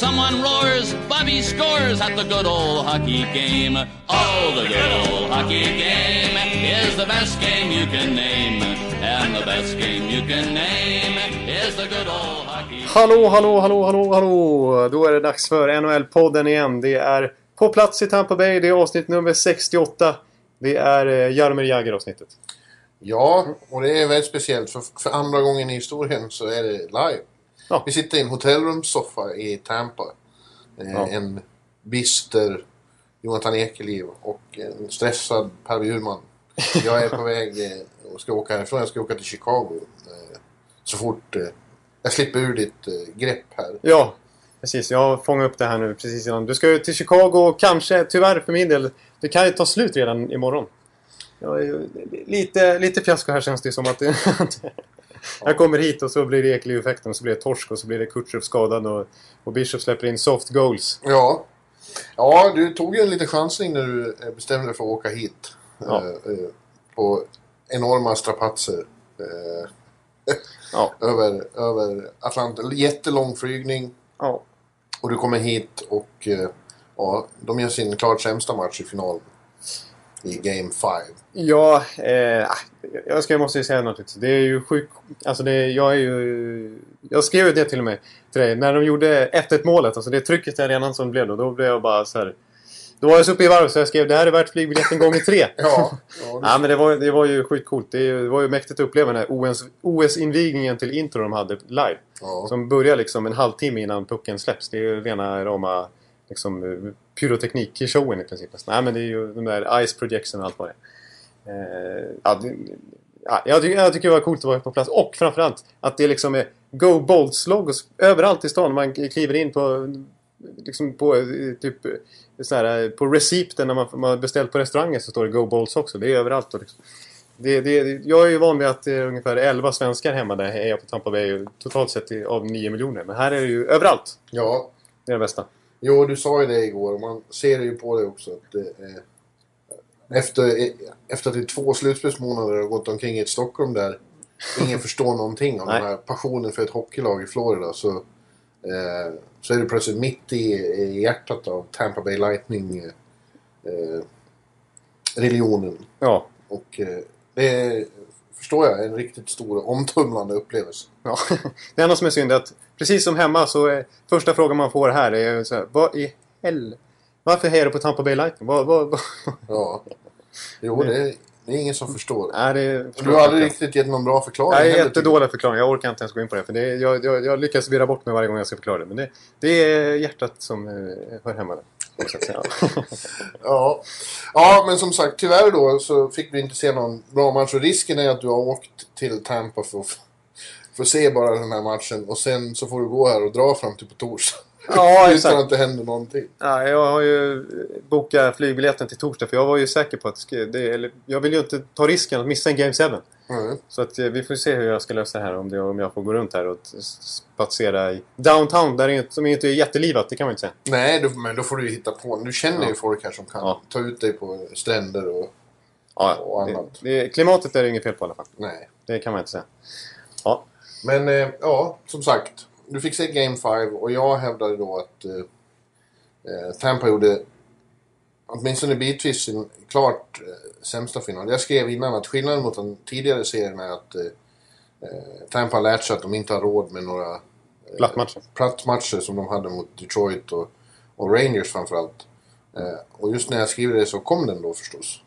Someone roars, Bobby scores at the good old hockey game. Oh, the good old hockey game is the best game you can name. And the best game you can name is the good old hockey Hallå, hallå, hallå, hallå, hallå! Då är det dags för NHL-podden igen. Det är på plats i Tampa Bay. Det är avsnitt nummer 68. Det är eh, Jaromir Jagr-avsnittet. Ja, och det är väldigt speciellt för, för andra gången i historien så är det live. Ja. Vi sitter i en hotellrumssoffa i Tampa. Eh, Ja. En bister Jonathan Ekeliv och en stressad Per Bjurman. Jag är på väg eh, och ska åka härifrån. Jag ska åka till Chicago. Eh, så fort jag slipper ur ditt grepp här. Ja, precis. Jag har fångat upp det här nu precis innan. Du ska ju till Chicago och kanske, tyvärr för min del, det kan ju ta slut redan imorgon. Ju lite, lite fiasko här känns det som att jag kommer hit och så blir det Ekeliv-effekten och så blir det torsk och så blir det Kutjerov skadad och, och Bishop släpper in soft goals. Ja. Ja, du tog ju en liten chansning när du eh, bestämde dig för att åka hit. Ja. Eh, eh, på enorma strapatser. Eh, Ja, över, över Atlanten. Jättelång flygning. ja. Och du kommer hit och eh, ja, de gör sin klart sämsta match i finalen. I Game 5. Ja, eh, jag, ska, jag måste ju säga något. Det är ju sjukt... Alltså det, jag är ju... Jag skrev ju det till och med till dig. När de gjorde 1-1 målet, alltså det trycket i arenan som blev då, då blev jag bara så här... Då var jag så uppe i varv så jag skrev det här är värt flygbiljetten gånger tre. Ja, ja, Ja, men det var, det var ju sjukt coolt. Det, det var ju mäktigt att uppleva den här OS OS-invigningen till intro de hade live. ja. Som börjar liksom en halvtimme innan pucken släpps. Det är ju rena rama liksom, pyroteknik-showen i princip. Nej, men det är ju de där ice projection och allt vad det är. Eh, ja, det, ja, jag, tycker, jag tycker det var coolt att vara på plats. Och framförallt att det liksom är Go Bolts-logos överallt i stan. Man kliver in på liksom på eh, typ eh, så här, på recepten när man, man beställt på restaurangen så står det Go Bolts också. Det är överallt. Och liksom. det, det, jag är ju van vid att det är ungefär 11 svenskar hemma där jag är på Tampa Bay totalt sett av 9 miljoner. Men här är det ju överallt. ja. Det är det bästa. Jo, du sa ju det igår och man ser det ju på dig också. Att det, eh, efter, eh, efter att det är två slutspelsmånader och gått omkring i ett Stockholm där ingen förstår någonting Nej. den här passionen för ett hockeylag i Florida så, eh, så är du plötsligt mitt i, i hjärtat av Tampa Bay Lightning eh, eh. Ja. Och eh, det är, förstår jag, en riktigt stor omtumlande upplevelse. Ja. Det enda som är synd är att precis som hemma så är första frågan man får här är så här, Vad i hell... Varför hejar du på Tampa Bay Lightning? Vad, vad, vad? Ja. Jo, det är, det är ingen som förstår. Nej, det Du har aldrig riktigt gett någon bra förklaring heller, jättedålig förklaring. Jag orkar inte ens gå in på det. För det är, jag, jag, jag lyckas virra bort mig varje gång jag ska förklara det. Men det, det är hjärtat som eh, hör hemma där. Ja. ja, men som sagt tyvärr då så fick vi inte se någon bra match. Och risken är att du har åkt till Tampa för att för att se bara den här matchen. Och sen så får du gå här och dra fram till på torsdag. Ja, Utan exakt. att det händer någonting. Ja, jag har ju bokat flygbiljetten till torsdag för jag var ju säker på att det eller, jag vill ju inte ta risken att missa en Game 7. Mm. Så att eh, vi får se hur jag ska lösa det här. Om, det, om jag får gå runt här och spatsera i downtown där det inte, som inte är jättelivat. Det kan man inte säga. Nej, då, men då får du ju hitta på. Du känner ju Ja. folk här som kan Ja. ta ut dig på stränder och... Ja, Och det, annat. det, klimatet är det inget fel på i alla fall. Nej. Det kan man inte säga. Ja, Men eh, ja, som sagt. Du fick se Game 5 och jag hävdade då att eh, eh, Tampa gjorde åtminstone bitvis sin klart eh, sämsta final. Jag skrev innan att skillnaden mot den tidigare serien är att eh, eh, Tampa har lärt sig att de inte har råd med några eh, plattmatcher som de hade mot Detroit och, och Rangers framförallt. Eh, och just när jag skrev det så kom den då förstås.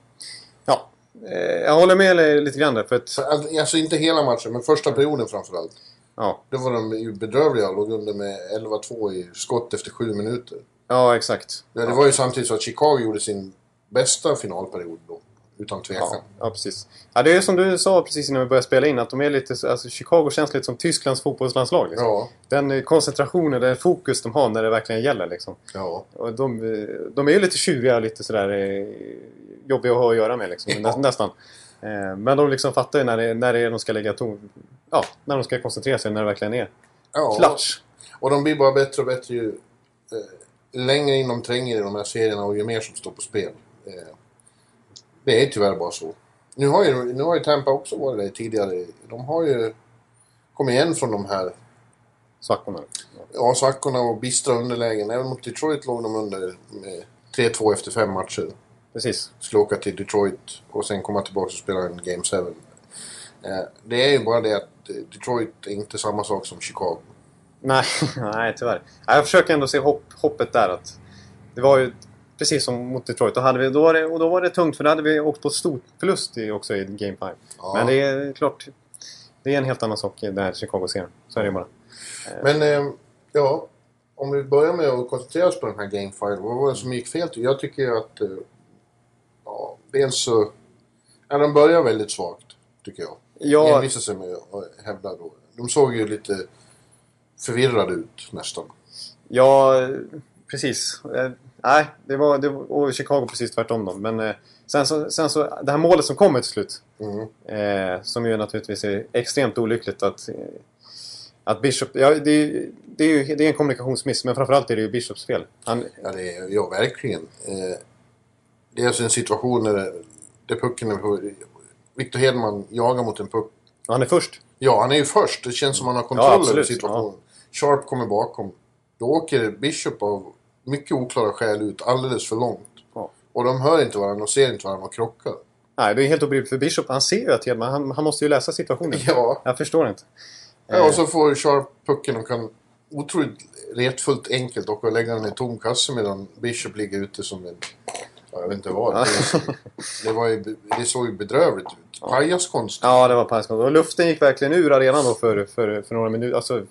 Eh, jag håller med dig lite grann där. För att, alltså, inte hela matchen, men första perioden framförallt. ja, Då var de ju bedrövliga och låg under med 11-2 i skott efter sju minuter. ja, exakt. Ja, det var ju samtidigt så att Chicago gjorde sin bästa finalperiod då. Utan tvekan. Ja, ja, precis. Ja, det är som du sa precis innan vi började spela in att de är lite, så- alltså Chicago känns lite som Tysklands fotbollslandslag. Liksom. Ja, Den eh, koncentrationen, den fokus de har när det verkligen gäller. Liksom. ja. Och de, eh, de är ju lite tjuriga lite sådär jobbiga att ha att göra med. Liksom. Ja. Nä, nästan. Eh, men de liksom fattar ju när det, när det är de ska lägga ton... Ja, när de ska koncentrera sig, när det verkligen är Ja, klatsch. och de blir bara bättre och bättre ju eh, längre in de tränger i de här serierna och ju mer som står på spel. Eh, det är tyvärr bara så. Nu har ju, nu har ju Tampa också varit där tidigare. De har ju kommit igen från de här Svackorna. ja, svackorna och bistra underlägen. Även mot Detroit låg de under med 3-2 efter fem matcher. Precis. Skulle åka till Detroit och sen komma tillbaka och spela en Game 7. Eh, det är ju bara det att eh, Detroit är inte samma sak som Chicago. Nej, nej tyvärr. Jag försöker ändå se hopp, hoppet där. att Det var ju precis som mot Detroit. Då, hade vi, då, var det, och då var det tungt för då hade vi åkt på stor förlust i, också i Game 5. Ja. Men det är klart, det är en helt annan sak i den här Chicago-serien. Så är det bara. Men eh, ja, om vi börjar med att koncentrera oss på den här Game 5. Vad var det som gick fel? Jag tycker att... Eh, ja, dels så... Ja, de börjar väldigt svagt, tycker jag. Ja, Envisar sig med att hävda då. De såg ju lite förvirrade ut nästan. ja precis. Eh, nej, det var, det var och Chicago precis tvärtom då. Men eh, sen, så, sen så, det här målet som kommer till slut. Mm. Eh, som ju naturligtvis är extremt olyckligt att, eh, att Bishop... Ja, det, är- det, är ju, det är en kommunikationsmiss, men framförallt är det ju Bishops fel. Han, Ja, det är, ja verkligen. Eh, det är alltså en situation där, där pucken är på... Victor Hedman jagar mot en puck. han är först. Ja, han är ju först. Det känns som han har kontroll Ja, över situationen. Sharp kommer bakom. Då åker Bishop av mycket oklara skäl ut alldeles för långt. Ja. Och de hör inte varandra och ser inte varandra och krockar. Nej, det är helt obegripligt för Bishop. Han ser ju att Hedman... Han, han måste ju läsa situationen. Ja. Jag förstår inte. ja och så får Sharp pucken och kan otroligt retfullt enkelt åka och lägga den i tom kasse medan Bishop ligger ute som en... Ja, jag vet inte vad. Det, det, var ju, det såg ju bedrövligt ut. Pajaskonst. Ja, det var pajskott. Och luften gick verkligen ur arenan då för, för, för några minuter. Alltså,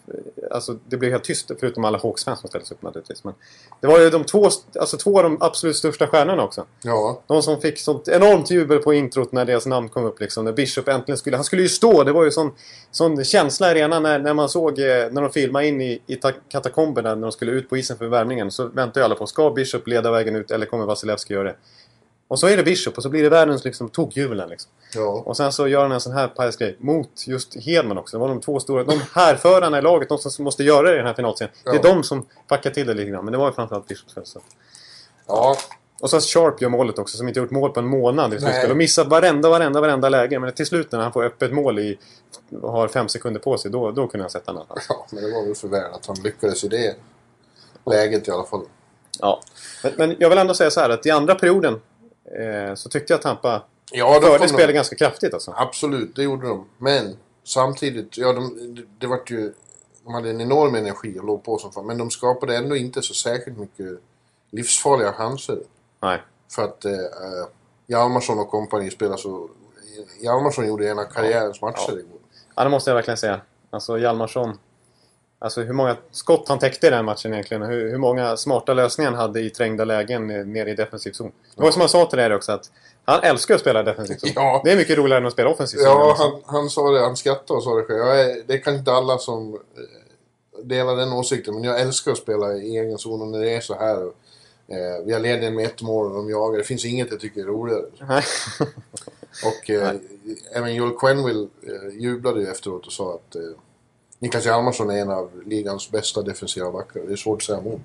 alltså, det blev helt tyst, förutom alla Hawks-fans som ställde sig upp naturligtvis. Men det var ju de två, alltså, två av de absolut största stjärnorna också. Ja. De som fick sånt enormt jubel på introt när deras namn kom upp. Liksom, när Bishop äntligen skulle... Han skulle ju stå! Det var ju sån, sån känsla i arenan när, när man såg... eh, När de filmade in i, i ta- katakomberna när de skulle ut på isen för värmningen. Så väntade ju alla på, ska Bishop leda vägen ut eller kommer Vasilevski göra det? Och så är det Bishop och så blir det världens liksom, tokjubel. Liksom. Ja. Och sen så gör han en sån här pajasgrej mot just Hedman också. Det var de två stora, de härförarna i laget, de som måste göra det i den här finalserien. Det är Ja. de som packar till det lite grann. Men det var ju framförallt Bishops fel. Ja. Och så Sharp gör målet också, som inte gjort mål på en månad i slutspel. Och missat varenda, varenda, varenda läge. Men till slut när han får öppet mål i, och har fem sekunder på sig, då, då kunde han sätta. Alltså. ja, men det var väl för väl att han lyckades i det läget i alla fall. Ja. Men, men jag vill ändå säga så här att i andra perioden eh, så tyckte jag att Tampa Ja, förde spelet de, ganska kraftigt alltså. Absolut, det gjorde de. Men samtidigt, ja, de, det, det vart ju... De hade en enorm energi och låg på som fan. Men de skapade ändå inte så särskilt mycket livsfarliga chanser. Nej. För att eh, eh, Hjalmarsson och kompani spelar så... Hjalmarsson gjorde en av karriärens matcher Ja. igår. Ja, det måste jag verkligen säga. Alltså Hjalmarsson. Alltså hur många skott han täckte i den matchen egentligen. Hur, hur många smarta lösningar han hade i trängda lägen eh, nere i defensiv zon. Det var som han sa till dig också att han älskar att spela defensiv zon. Ja. Det är mycket roligare än att spela offensiv zon. Ja, han, han sa det. Han skrattade och sa det själv. Är, det är kanske inte alla som eh, delar den åsikten. Men jag älskar att spela i egen zon och när det är så här. Eh, vi har ledningen med ett mål och de jagar. Det finns inget jag tycker är roligare. Och eh, även Joel Quenville eh, jublade ju efteråt och sa att eh, Niklas Hjalmarsson är en av ligans bästa defensiva backar. Det är svårt att säga emot.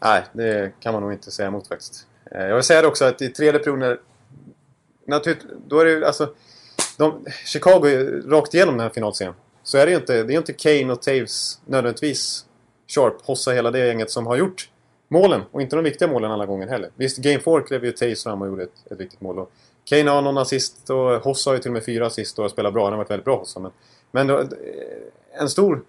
Nej, det kan man nog inte säga emot faktiskt. Eh, Jag vill säga det också att i tredje perioden... Naturligt, då är det ju alltså... De, Chicago rakt igenom den här finalserien. Så är det ju inte. Det är inte Kane och Taves nödvändigtvis Sharp, Hossa, hela det gänget som har gjort målen. Och inte de viktiga målen alla gånger heller. Visst, Game 4 klev ju Taves fram och gjorde ett, ett viktigt mål. Och Kane har någon assist och Hossa har ju till och med fyra assist och spelar bra. Han har varit väldigt bra Hossa. Men, men då, eh, en stor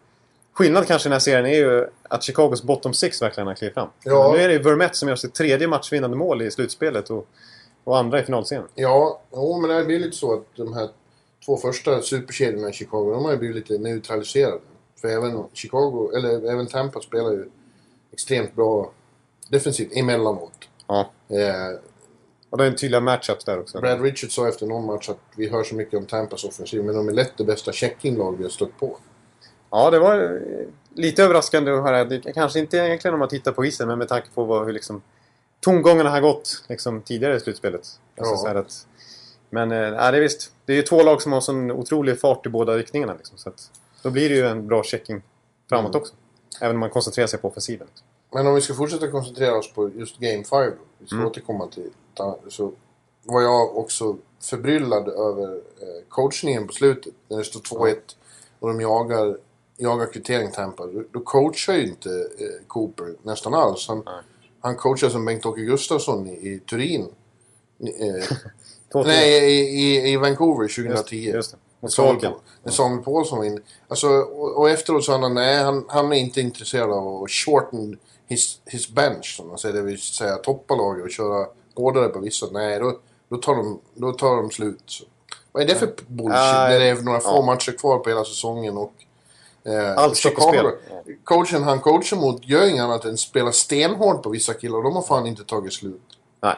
skillnad kanske i den här serien är ju att Chicagos bottom six verkligen har klivit fram. Ja. Nu är det Vermette som gör sitt tredje matchvinnande mål i slutspelet och, och andra i finalserien. Ja, jo, men det blir lite så att de här två första superkedjorna i Chicago, de har ju blivit lite neutraliserade. För även Chicago, eller även Tampa spelar ju extremt bra defensivt emellanåt. Ja. Eh, Och det är en tydliga matchups där också. Brad Richards sa efter någon match att vi hör så mycket om Tampas offensiv, men de är lätt det bästa check-in-lag vi har stött på. Ja, det var eh, lite överraskande att höra. Det kanske inte egentligen om man tittar på isen, men med tanke på vad, hur liksom, tongångarna har gått liksom, tidigare i slutspelet. Alltså, Ja. att, men äh, det är visst. Det det är ju två lag som har sån otrolig fart i båda riktningarna. Liksom, så att, då blir det ju en bra checking framåt Mm. också. Även om man koncentrerar sig på offensiven. Liksom. Men om vi ska fortsätta koncentrera oss på just Game 5, vi ska Mm. återkomma till så var jag också förbryllad över eh, coachningen på slutet. När det står 2-1 och de jagar, jagar kvittering Tampa. Då, coachar ju inte eh, Cooper nästan alls. Han, Nej. han coachar som Bengt-Åke Gustafsson i, i Turin. Eh, nej, i, i, i Vancouver 2010. Just, just det. Mot Samuel. när Samuel Paulsson var inne. Alltså, och, och efteråt sa han nej, han, han är inte intresserad av att shorten his, his bench, som man säger. Det vill säga toppa laget och köra hårdare på vissa. Nej, då, då, tar, de, då tar de slut. Vad är det för bullshit när det är några få ja. matcher kvar på hela säsongen och... Eh, Allt står på spel. Coachen han coachar mot gör inget annat än spela stenhårt på vissa killar och de har fan inte tagit slut. Nej.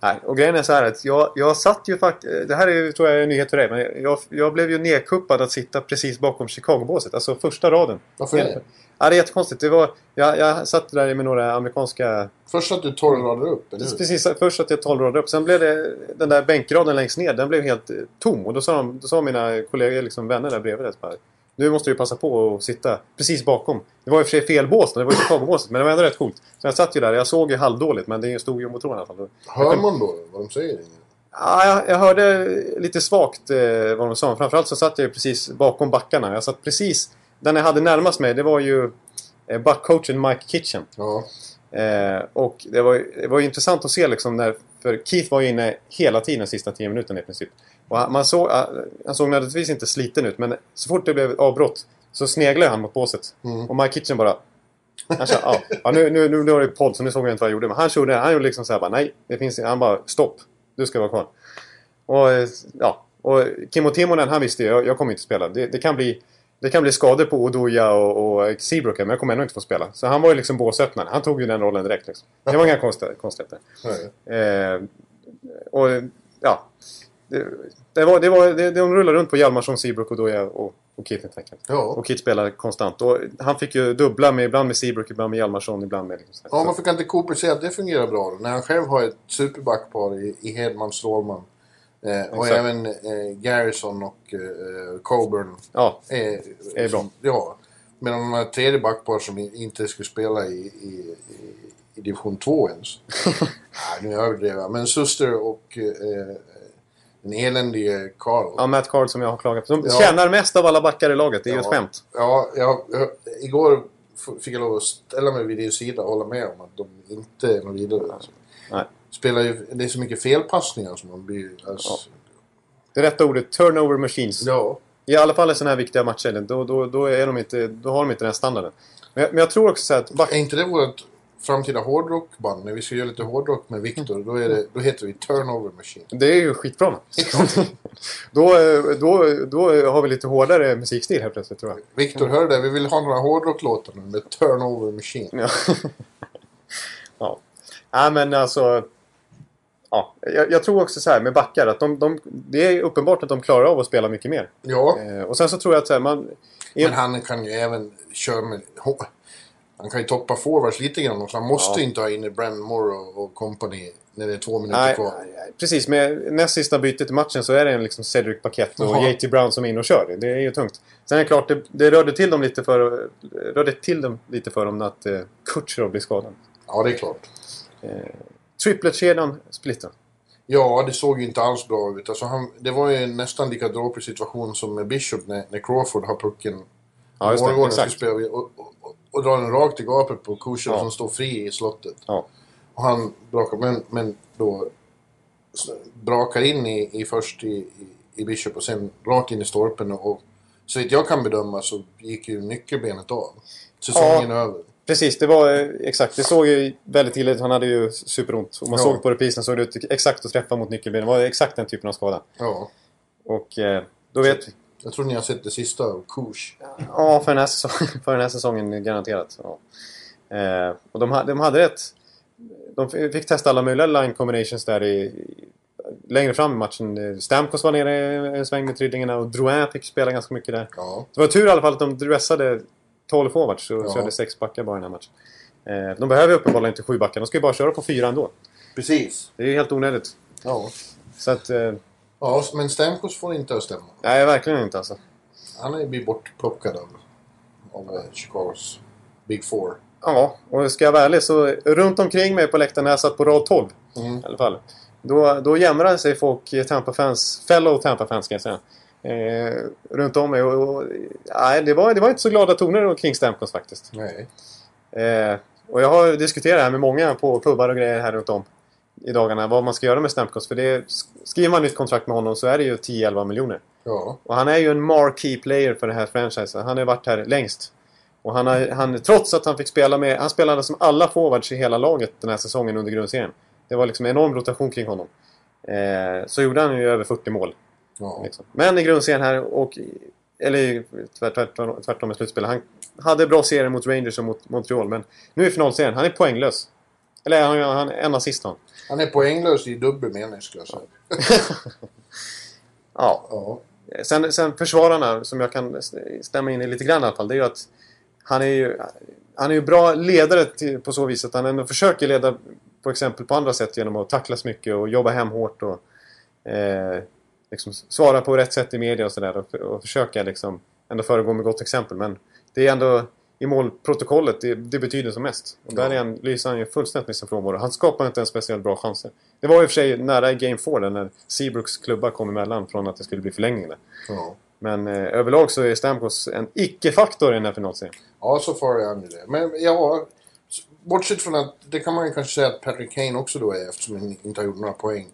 Nej. Och grejen är så här att jag, jag satt ju faktiskt... Det här är, tror jag är en nyhet för dig. Men jag, jag blev ju nedkuppad att sitta precis bakom Chicago-båset. Alltså första raden. Varför det? Ja, det är jättekonstigt. Det var, jag, jag satt där med några amerikanska... Först att du torrladar upp, eller hur? Precis, först att jag 12 rader upp. Sen blev det den där bänkraden längst ner. Den blev helt eh, tom. Och då sa, de, då sa mina kollegor, liksom vänner där bredvid det, bara, Nu måste du passa på att sitta precis bakom. Det var i och för sig fel bås. Det var ju Chicago-båset. Men det var ändå rätt coolt. Så jag satt ju där. Jag såg ju halvdåligt. Men det stod ju mot i alla fall. Hör man då vad de säger? Ja, jag, jag hörde lite svagt eh, vad de sa. Framförallt så satt jag ju precis bakom backarna. Jag satt precis... Den jag hade närmast mig, det var ju eh, backcoachen Mike Kitchen. Ja. Eh, och det var, det var intressant att se liksom när... För Keith var ju inne hela tiden de sista 10 minuterna i princip. Och han, man såg, ah, han såg nödvändigtvis inte sliten ut, men så fort det blev avbrott så sneglade han mot båset. Mm. Och Mike Kitchen bara... Han sa, ja, ja, nu, nu, nu, nu var det podd så nu såg jag inte vad jag gjorde. Men han gjorde, han gjorde liksom så här bara, nej, det finns Han bara, stopp. Du ska vara kvar. Och eh, ja, och Kimmo Timonen han visste ju, jag, jag kommer inte spela. Det, det, kan bli, det kan bli skador på Oduya och, och Seabrook men jag kommer ändå inte få spela. Så han var ju liksom båsöppnaren. Han tog ju den rollen direkt. Liksom. Det var inga konstigheter. Eh, och ja. Det, det var, det var, det, de rullade runt på Hjalmarsson, Seabrook, Oduya och, och Keith helt enkelt. Ja. Och Keith spelade konstant. Och han fick ju dubbla med, ibland med Seabrook, ibland med Hjalmarsson, ibland med... Liksom, ja, varför kan inte Cooper säga att det fungerar bra då? När han själv har ett superbackpar i, i Hedman, Strålman. Eh, och även eh, Garrison och eh, Coburn ja, är, Är bra. Ja. Medan de här tredje backpar som inte skulle spela i, i, i, division 2 ens. Nej, nu överdriver jag. Men Suster och eh, den eländige Carl. ja, Matt Card som jag har klagat på. De Ja. tjänar mest av alla backar i laget. Det är ju ett skämt. Ja, jag, jag, igår fick jag lov att ställa mig vid din sida och hålla med om att de inte är något vidare. Alltså. Nej. Spelar ju, det är så mycket felpassningar som man blir... Alltså, Det rätta ordet, turnover machines. ja. I alla fall i sådana här viktiga matcher. Då, då, då, är de inte, då har de inte den här standarden. Men, jag- men jag tror också så att back, Är inte det vårt framtida hårdrockband? När vi ska göra lite hårdrock med Viktor, då, är det, då heter vi Turnover Machine. det är ju skitbra. då, eh, då, då har vi lite hårdare musikstil helt plötsligt tror jag. Viktor, hör det? Vi vill ha några hårdrocklåtar nu med Turnover Machine. Ja. ja. Nej men alltså... Ja, jag, jag tror också så här med backar att de, de, det är uppenbart att de klarar av att spela mycket mer. Ja, Eh, och sen så tror jag att så här, man... men han kan ju även köra med... Han kan ju toppa forwards lite grann också. Han måste Ja. inte ha in i Brandmore och, och company när det är två minuter Nej, kvar. precis. Med näst sista bytet i matchen så är det en liksom Cedric Paquette och Jaha. JT Brown som är inne och kör. Det är ju tungt. Sen är det klart, det, det rörde till dem lite för, rörde till dem lite för dem att eh, Kutjerov blir skadad. Ja, det är klart. Eh, Triplet-kedjan splittrad. Ja, det såg ju inte alls bra ut. Alltså han, det var ju nästan lika dråplig situation som med Bishop när, när Crawford har pucken. Ja, just det. Exakt. och, och, och, och drar den rakt i gapet på Kucherov Ja. som står fri i slottet. Ja. Och han brakar, men, men då brakar in i, i först i, i, Bishop och sen rakt in i stolpen. Och, och så vitt jag kan bedöma så gick ju nyckelbenet av. Säsongen är över. Precis, det var eh, exakt. Det såg ju väldigt illa ut. Han hade ju superont. Och man Ja. såg på reprisen såg det ut exakt att träffa mot nyckelbenet. Det var exakt den typen av skada. Ja. Och eh, då vet vi. Jag tror ni har sett det sista av Kush. Ja, för den här säsongen, för den här säsongen garanterat. Ja. Eh, och de, de hade ett... De fick testa alla möjliga line combinations där i, i, längre fram i matchen. Stamkos var nere en sväng med trillingarna och Drouin fick spela ganska mycket där. Ja. Det var tur i alla fall att de dressade 12 forwards och Ja. körde sex backar bara i den här matchen. Eh, de behöver uppenbarligen inte sju backar. De ska ju bara köra på fyra ändå. Precis. Det är ju helt onödigt. Ja. Så att... Eh, Ja, men Stamkos får inte stämma. Nej, verkligen inte alltså. Han är blivit bortplockad av, av eh, Chicagos Big Four. Ja, och ska jag vara ärlig så runt omkring mig på läktaren när jag satt på rad 12 Mm. i alla fall. Då, då jämrade sig folk, Tampa-fans, fellow Tampa-fans ska jag säga. Eh, runt om mig och, och nej, det, var, det var inte så glada toner kring Stamkos faktiskt. Nej. Eh, och jag har diskuterat det här med många på pubbar och grejer här runt om i dagarna. Vad man ska göra med Stamkos. För det, skriver man nytt kontrakt med honom så är det ju 10-11 miljoner. Ja. Och han är ju en marquee player för det här franchiset. Han har varit här längst. Och han har, han, trots att han fick spela med... Han spelade som alla forwards i hela laget den här säsongen under grundserien. Det var liksom enorm rotation kring honom. Eh, så gjorde han ju över 40 mål. Ja. Liksom. Men i grundserien här och... Eller tvärt, tvärtom, tvärtom i slutspelet. Han hade bra serier mot Rangers och mot Montreal. Men nu i finalserien, han är poänglös. Eller han, han en assist han. Han är poänglös i dubbel mening skulle jag säga. Ja, Ja. Sen, sen försvararna, som jag kan stämma in i lite grann i alla fall, det är ju att han är ju, han är ju bra ledare till, på så vis att han ändå försöker leda på exempel på andra sätt genom att tacklas mycket och jobba hem hårt och eh, liksom svara på rätt sätt i media och sådär och, och försöka liksom ändå föregå med gott exempel. Men det är ändå i målprotokollet det, det betyder som mest. Och där Ja. är han, lyser han ju fullständigt med sin frånvaro. Han skapar inte en speciellt bra chanser. Det var i och för sig nära i Game 4 där när Seabrooks klubba kom emellan från att det skulle bli förlängning där. Ja. Men eh, överlag så är Stamkos en icke-faktor i den här finalserien. ja, så far är han ju det. Men ja, bortsett från att det kan man ju kanske säga att Patrick Kane också då är eftersom han inte har gjort några poäng.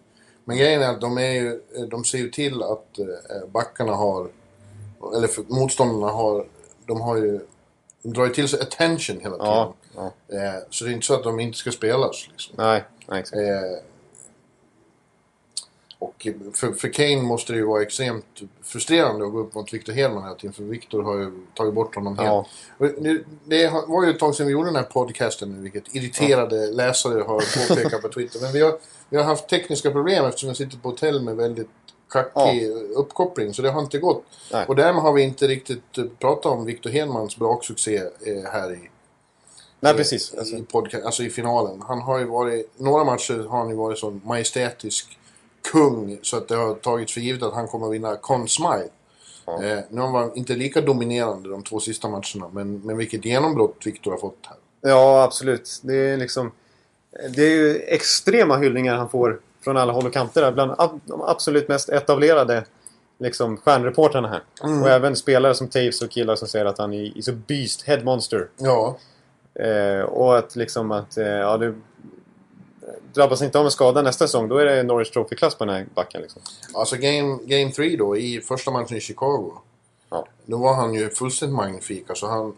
Men grejen är att de, är ju, de ser ju till att eh, backarna har, eller för, motståndarna har, de har ju, de drar ju till sig attention hela tiden. Ja, ja. Eh, så det är inte så att de inte ska spelas liksom. Nej, nej exakt. Eh, och för, för Kane måste det ju vara extremt frustrerande att gå upp mot Victor Hedman hela tiden. För Victor har ju tagit bort honom helt. Ja. Och Det, det var ju ett tag sedan vi gjorde den här podcasten nu, vilket irriterade läsare har påpekat på Twitter. Men vi har, vi har haft tekniska problem eftersom jag sitter på hotell med väldigt kackig uppkoppling. Så det har inte gått. Nej. Och därmed har vi inte riktigt eh, pratat om Victor Hedmans braksuccé eh, här i, Nej, precis. Alltså, i, podcast, alltså i finalen. Han har ju varit, några matcher har han ju varit sån majestätisk kung så att det har tagits för givet att han kommer att vinna Conn Smythe. Ja. Eh, nu var han inte lika dominerande de två sista matcherna men, men vilket genombrott Victor har fått här. ja, absolut. Det är liksom... Det är ju extrema hyllningar han får från alla håll och kanter. där. Bland ab- de absolut mest etablerade liksom, stjärnreportrarna här. Mm. Och även spelare som Taves och killar som säger att han är, is a beast, head monster. Ja, Eh, och att liksom att... Eh, ja, det, drabbas inte av en skada nästa säsong, då är det Norris Trophy-klass på den här backen. Liksom. alltså game, game 3 då i första matchen i Chicago. Ja. Då var han ju fullständigt magnifik. Alltså han,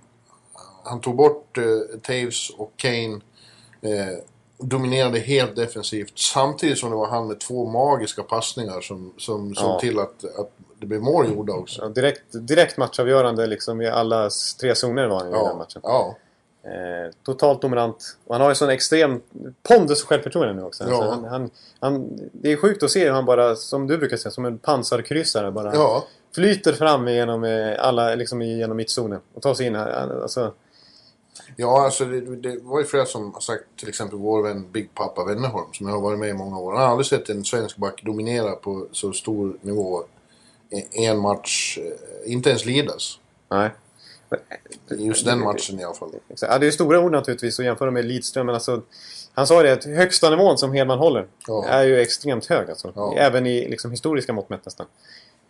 han tog bort eh, Taves och Kane. Eh, dominerade helt defensivt. Samtidigt som det var han med två magiska passningar som, som såg Ja. till att, att det blev mål gjorda också. Ja, direkt, direkt matchavgörande liksom, i alla tre zoner var han i den Ja, matchen. ja. Eh, totalt dominant. Och han har ju sån extrem pondus och självförtroende nu också. Ja. Alltså, han, han, han, det är sjukt att se hur han bara, som du brukar säga, som en pansarkryssare bara ja. flyter fram genom eh, alla, liksom genom mittzonen och tar sig in här. Alltså, Ja, alltså det, det var ju flera som har sagt, till exempel vår vän Big Papa Wennerholm som jag har varit med i många år. Han har aldrig sett en svensk back dominera på så stor nivå en match, eh, inte ens lidas. nej. Just den matchen i alla fall. Ja, det är stora ord naturligtvis att jämföra med Lidström, men alltså... Han sa det att högsta nivån som Hedman håller Ja. är ju extremt hög alltså. Ja. Även i liksom, historiska mått mätt nästan.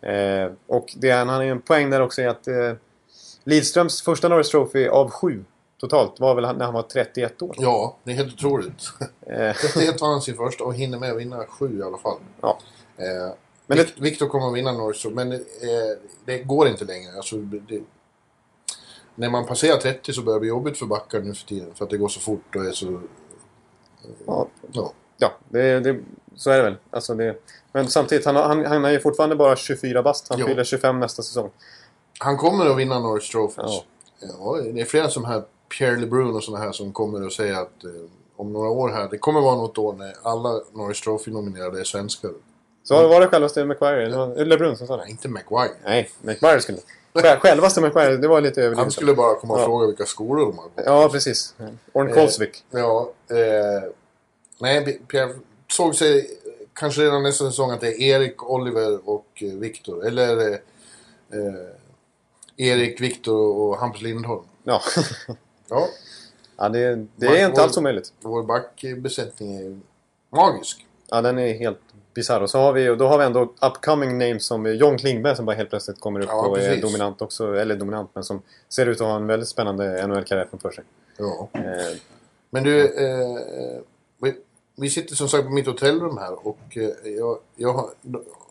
Eh, och det, han har ju en poäng där också i att eh, Lidströms första Norris Trophy av sju totalt var väl när han var 31 år. Ja, det är helt otroligt. Eh, 31 var han sin första och hinner med att vinna sju i alla fall. ja. Eh, Men det, Victor kommer att vinna Norris, men eh, det går inte längre. Alltså, det, när man passerar 30 så börjar det bli jobbigt för backar nu för tiden. För att det går så fort och är så... ja, Ja. ja det, det, så är det väl. Alltså det, men samtidigt, han, han, han är ju fortfarande bara 24 bast. Han Jo. fyller 25 nästa säsong. Han kommer att vinna Norris Trophies. Ja. Ja. det är flera som här, Pierre LeBrun och sådana här som kommer att säga att eh, om några år här, det kommer vara något år när alla Norris Trophy-nominerade är svenskar. Så var det självaste var det LeBrun som sa det? Nej, inte Maguire. Nej, McQuarrie skulle... Själ- Självaste McQuarrie, det var lite överdrivet. Han skulle bara komma och Ja. fråga vilka skolor de har gått. Ja, precis. Orn Kolsvik. Ja, eh, nej, Pierre såg sig kanske redan nästa säsong att det är Erik, Oliver och eh, Viktor. Eller eh, eh, Erik, Viktor och Hampus Lindholm. Ja, Ja, ja det, det är inte alls omöjligt. vår backbesättning är magisk. Ja, den är helt bisarr. Och så har vi, och då har vi ändå upcoming names som John Klingberg som bara helt plötsligt kommer upp Ja, och är precis. dominant också. Eller dominant, men som ser ut att ha en väldigt spännande NHL-karriär framför sig. Ja. Eh, Men du, eh, vi, vi sitter som sagt på mitt hotellrum här och eh, jag, jag har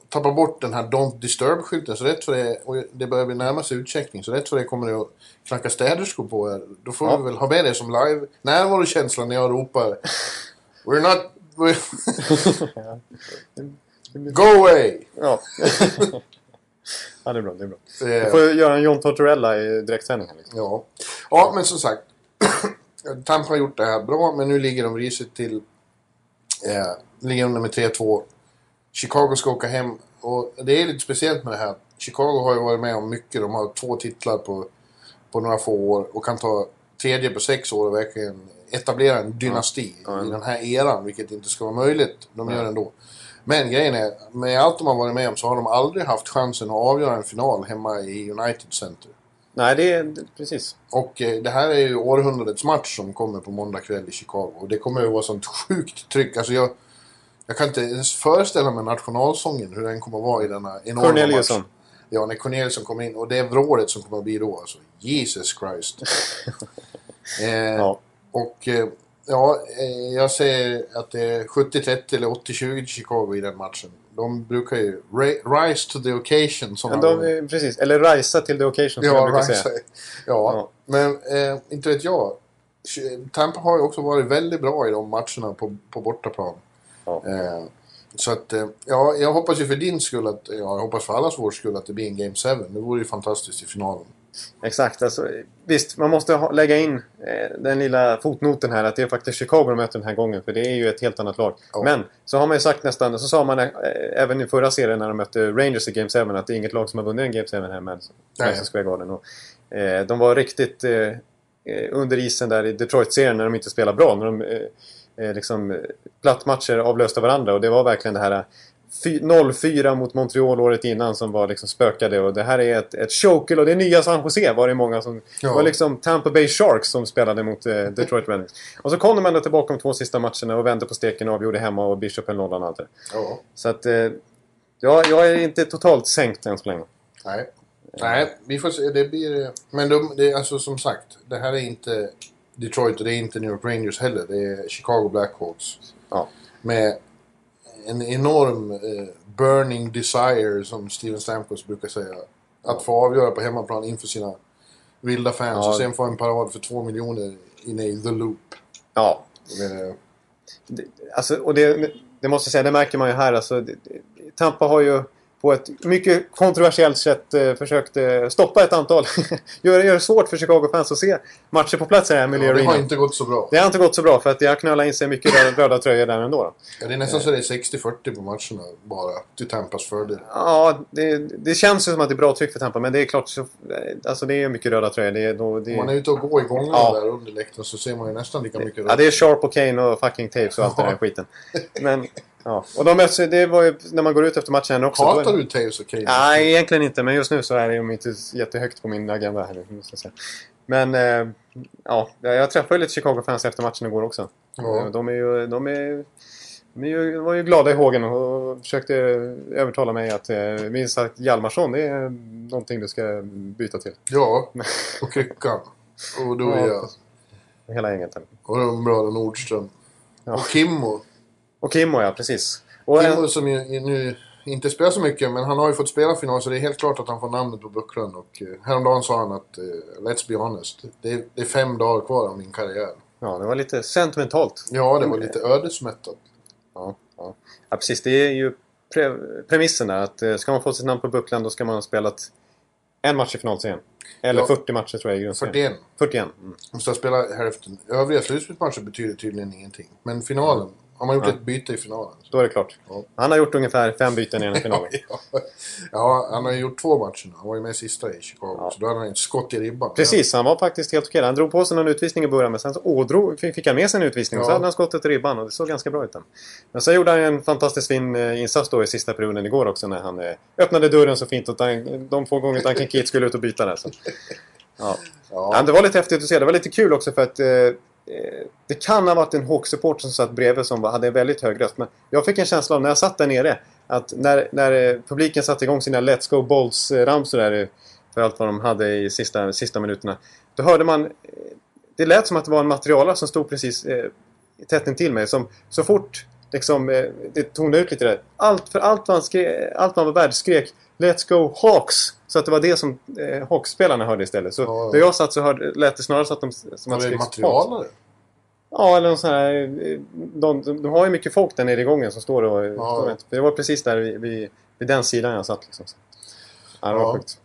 tappat bort den här Don't Disturb-skylten. Så rätt för det, och det börjar bli närma sig utcheckning, så rätt för det kommer det att knacka städerskor på här. Då får Ja. vi väl ha med det som live närvarokänsla när jag ropar We're not... Go away! ja. ja, det är bra. Det är bra. Vi får göra en John Tortorella i direktsändning här. Liksom. Ja. ja, men som sagt. Tampa har gjort det här bra, men nu ligger de risigt till. Eh, ligger under med 3-2. Chicago ska åka hem. Och det är lite speciellt med det här. Chicago har ju varit med om mycket. De har två titlar på, på några få år och kan ta tredje på sex år och verkligen etablera en dynasti Ja. i den här eran, vilket inte ska vara möjligt. De gör det ändå. Men grejen är, med allt de har varit med om så har de aldrig haft chansen att avgöra en final hemma i United Center. Nej, det är precis. Och eh, det här är ju århundradets match som kommer på måndag kväll i Chicago. Och det kommer att vara sånt sjukt tryck. Alltså jag, jag kan inte ens föreställa mig nationalsången, hur den kommer att vara i denna enorma Corneliusson. match. Ja, när Corneliusson kommer in. Och det vrålet som kommer att bli då, alltså. Jesus Christ. eh, Ja. Och eh, ja, eh, jag säger att det är 70-30 eller 80-20 till Chicago i den matchen. De brukar ju rise to the occasion. Som Ja, de, precis. Eller risa till the occasion som jag Ja, brukar säga. Ja, Ja. men eh, inte vet jag. Tampa har ju också varit väldigt bra i de matcherna på, på bortaplan. Ja. Eh, så att, eh, ja, jag hoppas ju för din skull att, ja, jag hoppas för allas vår skull att det blir en Game 7. Det vore ju fantastiskt i finalen. Exakt. Alltså, visst, man måste ha, lägga in eh, den lilla fotnoten här att det är faktiskt Chicago de möter den här gången. För det är ju ett helt annat lag. Ja. Men så har man ju sagt nästan, så sa man eh, även i förra serien när de mötte Rangers i Game 7 att det är inget lag som har vunnit en Game 7 här med. Madison Square Garden. Och, eh, de var riktigt eh, eh, under isen där i Detroit-serien när de inte spelade bra. När de eh, liksom, plattmatcher avlöste varandra och det var verkligen det här 0-4 mot Montreal året innan som var liksom spökade och det här är ett, ett chokel och det är nya San Jose var det många som... Ja. Det var liksom Tampa Bay Sharks som spelade mot eh, Detroit Red Wings. Och så kom de ändå tillbaka de två sista matcherna och vände på steken och avgjorde hemma och Bishop höll nollan och allt det. Ja, Så att... Eh, ja, jag är inte totalt sänkt än så länge. nej. Nej, vi får se. Det blir... Men de, det är alltså som sagt, det här är inte Detroit och det är inte New York Rangers heller. Det är Chicago Blackhawks. Ja. med en enorm eh, burning desire som Steven Stamkos brukar säga. Att få avgöra på hemmaplan inför sina vilda fans Ja. och sen få en parad för två miljoner inne i The Loop. Ja, Eh, det, alltså, och det, det måste jag säga, det märker man ju här. Alltså, det, Tampa har ju på ett mycket kontroversiellt sätt eh, försökt eh, stoppa ett antal. gör, gör det svårt för Chicago-fans att se matcher på plats i Emily ja, det har inte gått så bra. Det har inte gått så bra för att det har knölat in sig mycket röda, röda tröjor där ändå. Då. Ja, det är nästan så det är 60-40 på matcherna bara till Tampas fördel. Ja, det, det känns ju som att det är bra tryck för Tampa men det är klart så, alltså det är mycket röda tröjor. Det då, det, Om man är ute och går i gångarna Ja. där under läktaren så ser man ju nästan lika mycket Ja, det är Sharp och Kane och fucking Tapes och allt den här skiten. Men, ja. Och de möts, det var ju när man går ut efter matchen också. Hatar du Taves och Kane? Nej, egentligen inte. Men just nu så är det ju inte jättehögt på min agenda. Här, måste jag säga. Men eh, ja, jag träffade lite Chicago-fans efter matchen igår också. Ja. De, är ju, de, är, de är ju, var ju glada i hågen och försökte övertala mig att eh, minst sagt Hjalmarsson, det är någonting du ska byta till. Ja, och Kryckan. Och du och Ja. jag. Hela gänget. Och de bröderna Nordström. Ja. Och Kimmo. Och Kimmo, ja precis. Och, Kimmo som ju nu inte spelar så mycket, men han har ju fått spela final så det är helt klart att han får namnet på bucklan. Och eh, häromdagen sa han att, eh, let's be honest, det är, det är fem dagar kvar av min karriär. ja, det var lite sentimentalt. Ja, det var lite ödesmättat. Ja, ja. ja precis. Det är ju pre premissen där. Att eh, ska man få sitt namn på bucklan då ska man ha spelat en match i finalserien. Eller Ja. 40 matcher tror jag i grundserien. 41. 41. Mm. Måste ha spelat hälften. Övriga slutspelsmatcher betyder tydligen ingenting. Men finalen Har man gjort Ja. ett byte i finalen. Då är det klart. Ja. Han har gjort ungefär fem byten i den här finalen. Ja, ja, han har gjort två matcher nu. Han var ju med i sista i Chicago. Så då hade han ett skott i ribban. Precis, han var faktiskt helt okej. Han drog på sig någon utvisning i början men sen så ådrog, fick han med sig en utvisning och så hade han skottet i ribban och det såg ganska bra ut. Då. Men sen gjorde han en fantastiskt fin eh, insats då i sista perioden igår också när han eh, öppnade dörren så fint och de få gånger Duncan Keith skulle ut och byta där. Så. Ja. Ja. Ja, det var lite häftigt att se. Det var lite kul också för att eh, det kan ha varit en Hawk-supporter som satt bredvid som hade en väldigt hög röst. Men jag fick en känsla av när jag satt där nere att när, när eh, publiken satte igång sina Let's Go Bolls-ramsor där eh, för allt vad de hade i sista, sista minuterna. Då hörde man... eh, Det lät som att det var en materialare som stod precis eh, tätt intill mig. Som så fort liksom, eh, det tonade ut lite där. Allt, för allt han, skrek, allt han var värd skrek Let's Go Hawks! Så att det var det som eh, Hawks-spelarna hörde istället. Så Ja. där jag satt så hörde, lät det snarare så att de som att det skrek materialare? Ja, eller någon sån här... eh, De, de, de har ju mycket folk där nere i gången som står och... Ja. Står, det var precis där vid, vid, den sidan jag satt liksom. Ja, det var Ja. sjukt.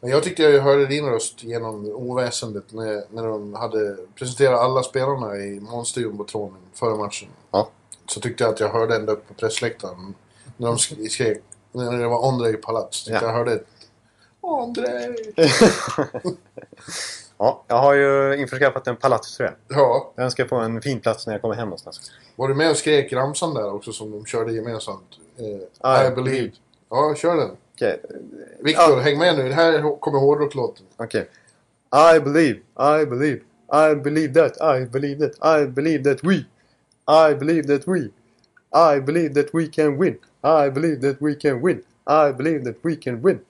Men jag tyckte jag hörde din röst genom oväsendet när, när de hade presenterat alla spelarna i Monster-jumbotronen före matchen. Ja. Så tyckte jag att jag hörde ända upp på pressläktaren. När de sk- skrek, när det var Andrei Palats. Tyckte Ja. jag hörde ett Andrei! ja, jag har ju införskaffat en palatströja. Ja, Den ska få en fin plats när jag kommer hem någonstans. var du med och skrek ramsan där också som de körde gemensamt? Eh, I I, believe. Ja, kör den. Okej. Viktor, Ja. häng med nu. Det här kommer hårdrocklåten. Okej. I believe, I believe, I believe that, I believe that, I believe that we, I believe that we, I believe that we can win, I believe that we can win, I believe that we can win.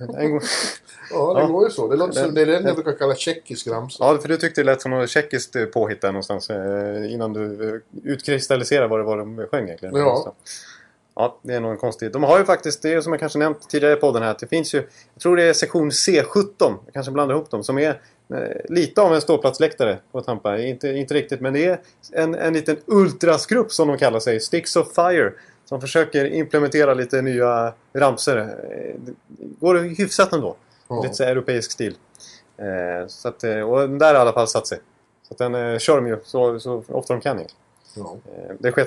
En gång. Ja, det Ja. går ju så. Det låter som det är den jag brukar kalla tjeckisk ramsa. Ja, för du tyckte det lät som något tjeckiskt eh, påhitt där någonstans eh, innan du eh, utkristalliserade vad det var de sjöng egentligen. Ja. Ja, det är nog en konstig... De har ju faktiskt, det som jag kanske nämnt tidigare i podden här, att det finns ju... Jag tror det är sektion C17, jag kanske blandar ihop dem, som är lite av en ståplatsläktare på Tampa. Inte, inte riktigt, men det är en, en liten ultrasgrupp som de kallar sig, Sticks of Fire. Som försöker implementera lite nya ramser. Eh, Det går hyfsat ändå. Ja. Lite så europeisk stil. Eh, så att, eh, och den där har i alla fall satt sig. Så att den eh, kör de ju så, så ofta de kan. Ja. Eh, det sker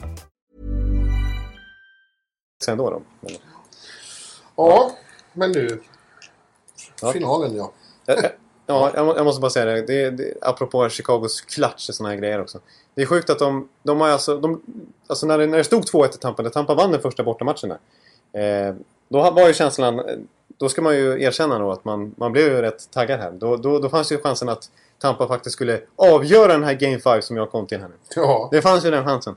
sen då. då. Men, ja, men nu. Ja. Finalen ja. Ja, jag må- jag måste bara säga det. det, det apropå Chicagos klatsch och såna här grejer också. Det är sjukt att de, de har alltså... De, alltså när det, när det stod 2-1 till Tampa, när Tampa vann den första bortamatchen där. Eh, då var ju känslan... eh, Då ska man ju erkänna då att man, man blev ju rätt taggad här. Då, då, då fanns ju chansen att Tampa faktiskt skulle avgöra den här Game 5 som jag kom till här nu. Ja, Det fanns ju den chansen.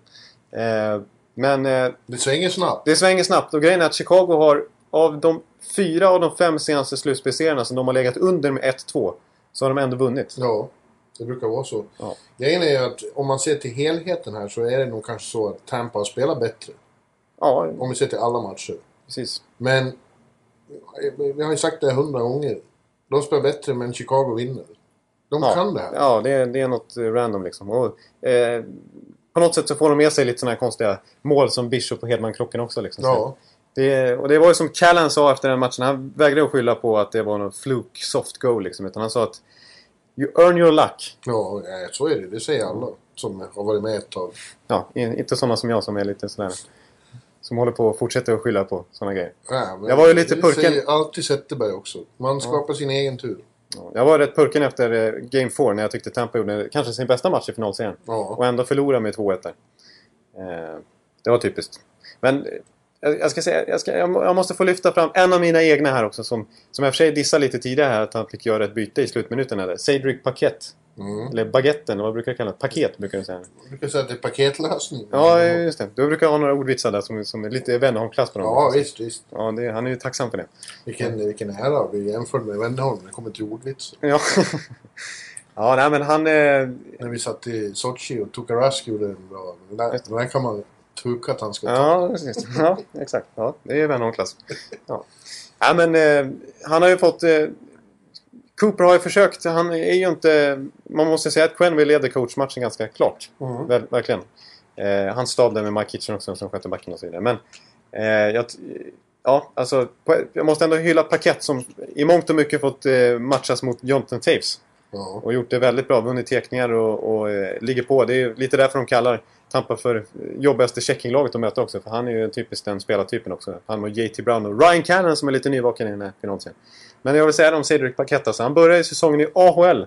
Eh, men eh, det svänger snabbt. det svänger snabbt och grejen är att Chicago har av de fyra av de fem senaste slutspelserierna som de har legat under med 1-2 så har de ändå vunnit. Ja, det brukar vara så. Ja. Grejen är ju att om man ser till helheten här så är det nog kanske så att Tampa har spelat bättre. Ja, Om vi ser till alla matcher. precis. Men vi har ju sagt det hundra gånger. De spelar bättre men Chicago vinner. De Ja, kan det här. ja det, är, det är något random liksom. Och, eh, på något sätt så får de med sig lite sådana här konstiga mål som Bishop och Hedman-krocken också. Liksom. Ja, Det, och det var ju som Callan sa efter den matchen. Han vägrade att skylla på att det var någon fluke soft goal liksom. Utan han sa att You earn your luck. ja, ja, så är det. Det säger alla som har varit med ett tag. Ja, in- inte sådana som jag som är lite sådär... Som håller på och fortsätter att skylla på sådana grejer. Ja, Jag var ju lite det purken. säger alltid Zetterberg också. Man skapar sin egen tur. Ja, Jag var rätt purken efter eh, Game 4 när jag tyckte Tampa gjorde kanske sin bästa match i finalserien. Ja. Och ändå förlora med 2-1 där. Eh, det var typiskt. Men jag, ska säga, jag, ska, jag, må- jag måste få lyfta fram en av mina egna här också som, som jag för sig dissade lite tidigare här att han fick göra ett byte i slutminuten. Där. Cedric Paquette. Mm. Eller Baguetten, vad brukar jag kalla det? Paket brukar du säga. Jag brukar säga att det är paketlösning. Ja, just det. Du brukar ha några ordvitsar där som, som är lite Wennerholm-klass på dem. Ja, visst, visst. Ja, det, han är ju tacksam för det. Vilken, vilken ära att bli jämförd med Wennerholm när det kommer till ordvitsar. Ja. Ja, nej men han... Eh, När vi satt i Sochi och Tukarask gjorde en bra... Den där, den där kan man tuka att han ska ta. Ja, precis. Ja, exakt. Ja, det är vän av klass. Ja. ja, men eh, han har ju fått... Eh, Cooper har ju försökt. Han är ju inte... Man måste säga att Quenville leder coachmatchen ganska klart. Mm. Ver, verkligen. Eh, han stal med Mike Kitchen också som skötte backen och så vidare. Men eh, jag, ja, alltså, jag måste ändå hylla Paket som i mångt och mycket fått eh, matchas mot Jonathan Taves. Ja. Och gjort det väldigt bra. Vunnit tekningar och, och eh, ligger på. Det är lite därför de kallar Tampa för jobbigaste checkinglaget att möta också. För han är ju typiskt den spelartypen också. Han och JT Brown och Ryan Cannon som är lite nyvaken i den här finalserien. Men jag vill säga om Cedric Paquette alltså. Han började säsongen i AHL.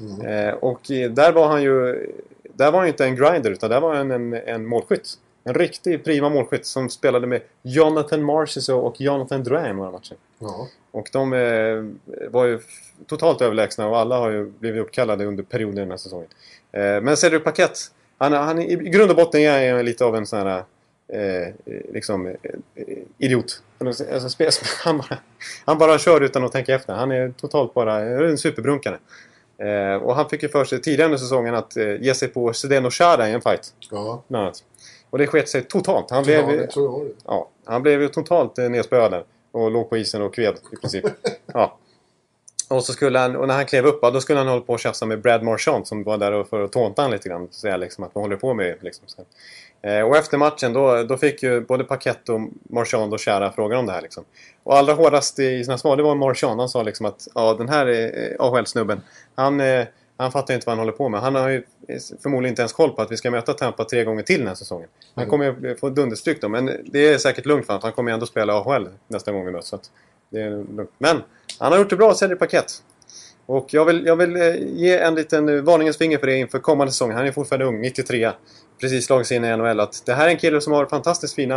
Mm. Eh, och där var han ju... Där var han ju inte en grinder utan där var han en, en målskytt. En riktig prima målskytt som spelade med Jonathan Marchessault och Jonathan Drouin några matcher. Ja. Och de eh, var ju totalt överlägsna och alla har ju blivit uppkallade under perioden i den här säsongen. Eh, men Cedric Paquette, han, han, i grund och botten är han lite av en sån här eh, liksom, eh, idiot. Alltså, spe- han, bara, han bara kör utan att tänka efter. Han är totalt bara en superbrunkare. Eh, och han fick ju för sig tidigare under säsongen att eh, ge sig på Zdeno Chara i en fight. Ja. Bland annat. Och det sket sig totalt. Han Ja, blev, det tror jag. Ja, han blev ju totalt eh, nedspöad. Och låg på isen och kved i princip. ja. Och, så skulle han, och när han klev upp, då skulle han hålla på och tjafsa med Brad Marchand som var där för att tånta han lite grann. Och säga liksom att vad håller du på med? Liksom. Eh, och efter matchen då, då fick ju både Paquette och Marchand och Chara frågan om det här. Liksom. Och allra hårdast i sina svar, det var Marchand. Han sa liksom att ja, den här eh, AHL-snubben, han, eh, han fattar inte vad han håller på med. Han har ju förmodligen inte ens koll på att vi ska möta Tampa tre gånger till den här säsongen. Han kommer ju få dunderstryk då, men det är säkert lugnt för honom. Han kommer ju ändå spela AHL nästa gång vi möts. Så det är lugnt. Men han har gjort det bra, säljer paket. Och jag vill, jag vill eh, ge en liten eh, varningens finger för det inför kommande säsong. Han är fortfarande ung, 93. Precis slagit sig in i NHL. Att det här är en kille som har fantastiskt fina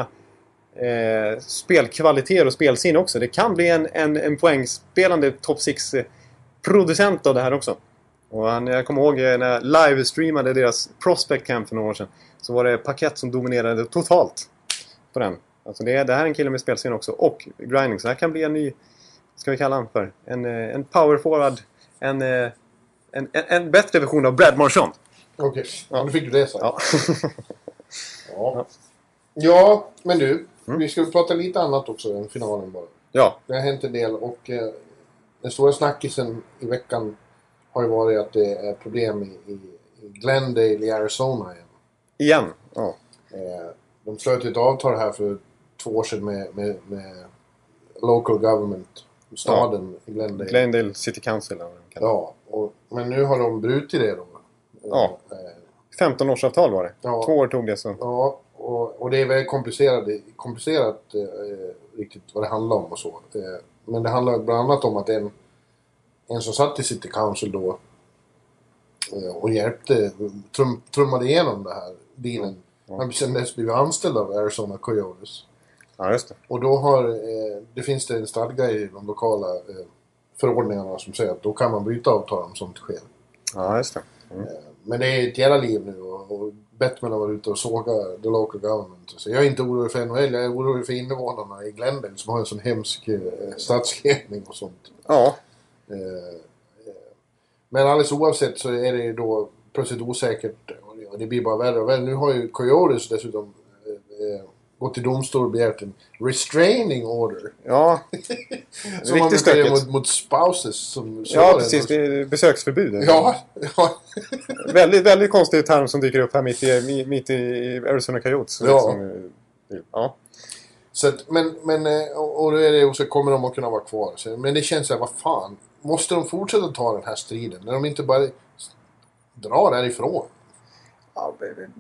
eh, spelkvaliteter och spelsinne också. Det kan bli en, en, en poängspelande top 6-producent eh, av det här också. Och han, jag kommer ihåg när jag livestreamade deras Prospect Camp för några år sedan. Så var det Paket som dominerade totalt på den. Alltså det, det här är en kille med spelsinne också. Och grinding. Så det här kan bli en ny... Ska vi kalla han för? En, eh, en power forward. En, eh, en, en, en bättre version av Brad Marchand. Okej, ja. nu fick du det sagt. Ja. Ja. ja, men du. Mm. Vi ska prata lite annat också än finalen bara. ja. Det har hänt en del och eh, den stora snackisen i veckan har ju varit att det är problem i, i, Glendale i Arizona igen. Igen. Ja. Eh, de slöt ett avtal här för två år sedan med, med, med local government, staden i Glendale. Glendale City Council. Ja, och, men nu har de brutit det då. Ja. Eh, 15 års avtal var det. Ja. Två år tog det så. Ja, och, och det är väldigt komplicerat, komplicerat eh, riktigt vad det handlar om och så. Eh, men det handlar bland annat om att en, en som satt i City Council då eh, och hjälpte, trum, trummade igenom det här dealen. Han har sen dess blivit anställd av Arizona Coyotes. Ja, just det. Och då har, eh, det finns det en stadga i de lokala eh, förordningarna som säger att då kan man bryta avtal om sånt sker. Ja, just det. Mm. Men det är ett jävla liv nu och, och Batman har varit ute och sågat the local government. Så jag är inte orolig för NHL, jag är orolig för invånarna i Glendale som har en sån hemsk eh, stadsledning och sånt. Ja. Eh, eh, men alldeles oavsett så är det ju då plötsligt osäkert och det, och det blir bara värre och värre. Nu har ju Coyotes dessutom eh, eh, gått till domstol och begärt en restraining order. Ja. Som man brukar mot, mot spouses som Ja, precis. Det besöksförbud. Ja, ja. Väldigt, väldigt konstig term som dyker upp här mitt i, mitt i Arizona Coyotes. Ja. Liksom, ja. Så att, men, men, eh, och och då är det och så kommer de att kunna vara kvar. Så, men det känns så här, vad fan. Måste de fortsätta ta den här striden? När de inte bara drar därifrån? Ja.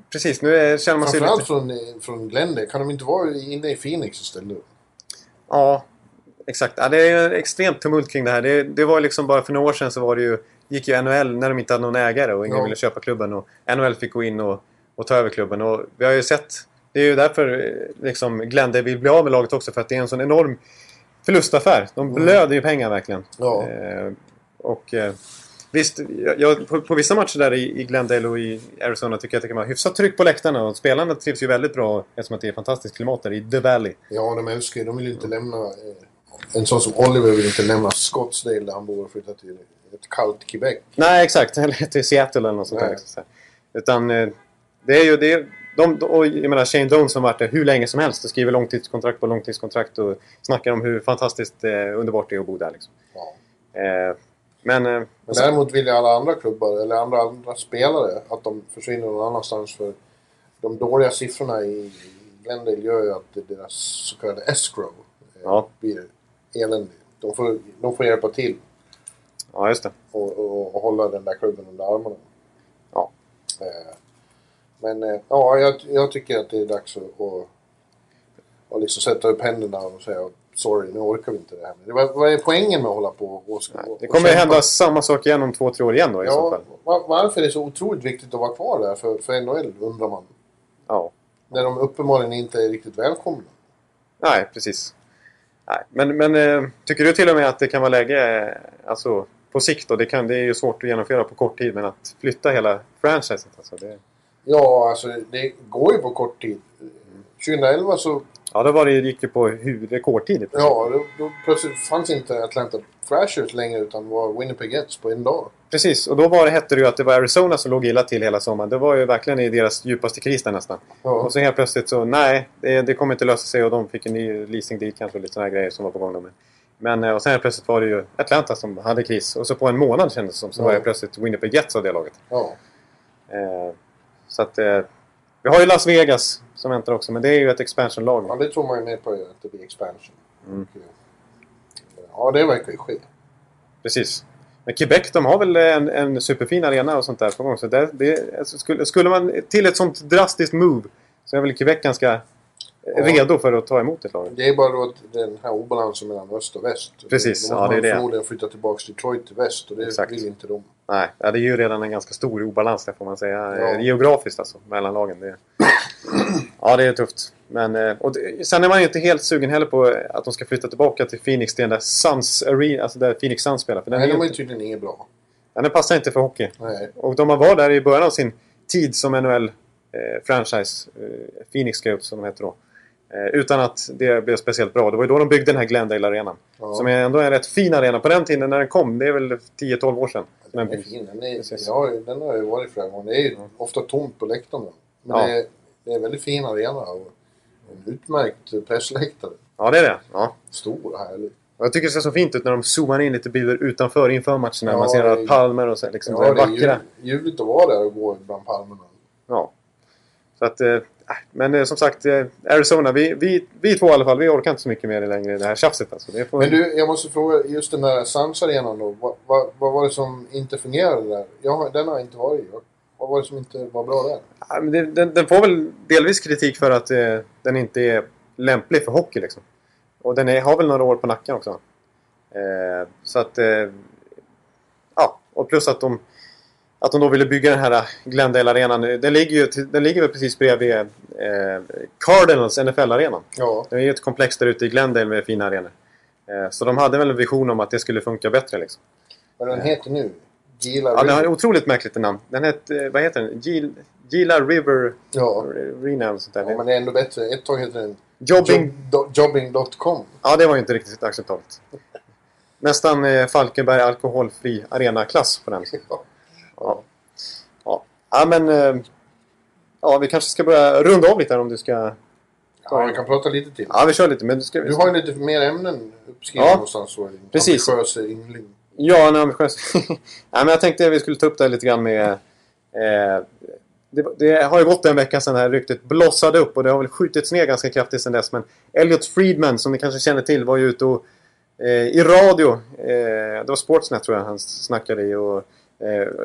Precis, nu är, känner man sig Framförallt lite... från, eh, från Glendale. Kan de inte vara inne i Phoenix istället? Ja, exakt. Ja, det är extremt tumult kring det här. Det, det var liksom bara för några år sedan så var det ju... Gick ju NHL när de inte hade någon ägare och ingen Ja. ville köpa klubben. Och NHL fick gå in och, och ta över klubben. Och vi har ju sett... Det är ju därför eh, liksom Glendale vill bli av med laget också. För att det är en sån enorm förlustaffär. De blöder ju pengar verkligen. Ja. Eh, och eh, visst, jag, på, på vissa matcher där i, i Glendale och i Arizona tycker jag att det kan vara hyfsat tryck på läktarna. Och spelarna trivs ju väldigt bra eftersom att det är fantastiskt klimat där i The Valley. Ja, de älskar ju. De vill ju inte lämna eh, en sån som Oliver vill inte lämna Scottsdale där han bor och flytta till ett kallt Quebec. Nej, exakt. Eller till Seattle eller något sånt där. Liksom. Utan eh, det är ju... Det är, de, och jag menar Shane Jones har varit där hur länge som helst och skriver långtidskontrakt på långtidskontrakt och snackar om hur fantastiskt eh, underbart det är att bo där. Liksom. Ja. Eh, men... Eh, Men däremot vill ju alla andra klubbar, eller andra, andra spelare, att de försvinner någon annanstans för de dåliga siffrorna i Glendale gör ju att deras så kallade escrow eh, Ja. blir eländig. De får, de får hjälpa till ja, just det. och, och, och hålla den där klubben under armarna. Ja. Eh, men ja, jag, jag tycker att det är dags att, att, att liksom sätta upp händerna och säga sorry, nu orkar vi inte det här. Men vad, vad är poängen med att hålla på och, och Det och kommer kämpa? hända samma sak igen om två, tre år igen då i så Ja, fall. va- varför är det så otroligt viktigt att vara kvar där för, för NHL undrar man. Ja. När de uppenbarligen inte är riktigt välkomna. Nej, precis. Nej. Men, men eh, tycker du till och med att det kan vara läge, eh, alltså på sikt då, det, kan, det är ju svårt att genomföra på kort tid, men att flytta hela franchiset alltså, det, Ja, alltså det går ju på kort tid. 2011 så, Ja, då var det, gick det på hur rekordtid ja, då, då plötsligt fanns inte Atlanta Thrashers längre utan var Winnipeg Jets på en dag. Precis, och då var det, hette det ju att det var Arizona som låg illa till hela sommaren. Det var ju verkligen i deras djupaste kris där nästan. Ja. Och så helt plötsligt så, nej, det, det kommer inte lösa sig och de fick en ny leasing deal kanske och lite sådana grejer som var på gång. Då. Men, eh, och sen helt plötsligt var det ju Atlanta som hade kris. Och så på en månad kändes det som, så Ja. var det plötsligt Winnipeg Jets av det laget. Ja. Eh, så att... Eh, vi har ju Las Vegas som väntar också, men det är ju ett expansion-lag. ja, det tror man ju mer på att det blir expansion. Mm. Eh, ja, det verkar ju ske. Precis. Men Quebec, de har väl en, en superfin arena och sånt där på gång. Så det, det, alltså, skulle, skulle man till ett sånt drastiskt move så är väl Quebec ganska Ja. redo för att ta emot ett lag. Det är bara då att den här obalansen mellan öst och väst. Precis, Då ja, det är det. förmodligen flytta tillbaka Detroit till väst och det Exakt. vill inte de. Nej, ja, det är ju redan en ganska stor obalans där får man säga. Ja. Eh, Geografiskt alltså, mellan lagen. Det, ja, det är tufft. Men, eh, och det, sen är man ju inte helt sugen heller på att de ska flytta tillbaka till Phoenix, till den där Suns Arena, alltså där Phoenix Suns spelar. För den, Nej, är de ju är inte, tydligen inget bra. den passar inte för hockey. Nej. Och de har varit där i början av sin tid som NHL-franchise. Eh, Phoenix Scouts som de heter då. Eh, utan att det blev speciellt bra. Det var ju då de byggde den här Glendale-arenan. Ja. Som är ändå en rätt fin arena. På den tiden när den kom, det är väl 10-12 år sedan. som Den är fin. Den, är, ja, den har ju varit flera gånger. Det är ju ofta tomt på läktarna. Men Ja. det, är, det är en väldigt fin arena och en utmärkt pressläktare. Ja, det är det. Ja. Stor och härlig. Jag tycker det ser så fint ut när de zoomar in lite bilder utanför inför matcherna. Ja, man ser alla palmer och så, liksom, så Ja, här det är vackra. ljuvligt, ljuvligt att vara där och gå bland palmerna. Ja. Så att, eh, men eh, som sagt, eh, Arizona, vi, vi, vi två i alla fall, vi orkar inte så mycket mer längre i det här tjafset. Alltså. Det får, Men du, jag måste fråga, just den där Suns-arenan då. Vad, vad, vad var det som inte fungerade där? Jag den har jag inte varit i. Vad- Vad var det som inte var bra där? Ja, men det, den, den får väl delvis kritik för att eh, den inte är lämplig för hockey. Liksom. Och den är, har väl några år på nacken också. Eh, så att... Eh, ja, och plus att de, att de då ville bygga den här Glendale-arenan. Den ligger ju den ligger väl precis bredvid eh, Cardinals NFL-arenan. Ja, Det är ju ett komplex där ute i Glendale med fina arenor. Eh, så de hade väl en vision om att det skulle funka bättre. Liksom. vad den heter nu? Gila Ja, den har ett River. otroligt märkligt namn. Den hette, vad heter den? Gil, Gila River Ja. Arena eller sånt där. ja, men det är ändå bättre. Ett tag hette den Jobbing... Job, Jobbing.com. Ja, det var ju inte riktigt acceptabelt. Nästan eh, Falkenberg alkoholfri arenaklass på den. Ja. Ja. Ja, ja men... Eh, ja, vi kanske ska börja runda av lite här om du ska... ja, vi kan prata lite till. Ja, vi kör lite. Men du ska... Du har ju lite mer ämnen uppskrivna Ja. någonstans. Precis. ambitiöse yngling. Ja, en ambitiös... ja, men jag tänkte att vi skulle ta upp det lite grann med... Eh, det, det har ju gått en vecka sedan det här ryktet blossade upp och det har väl skjutits ner ganska kraftigt sedan dess. Men Elliot Friedman, som ni kanske känner till, var ju ute och eh, i radio, eh, det var Sportsnet tror jag han snackade i, och,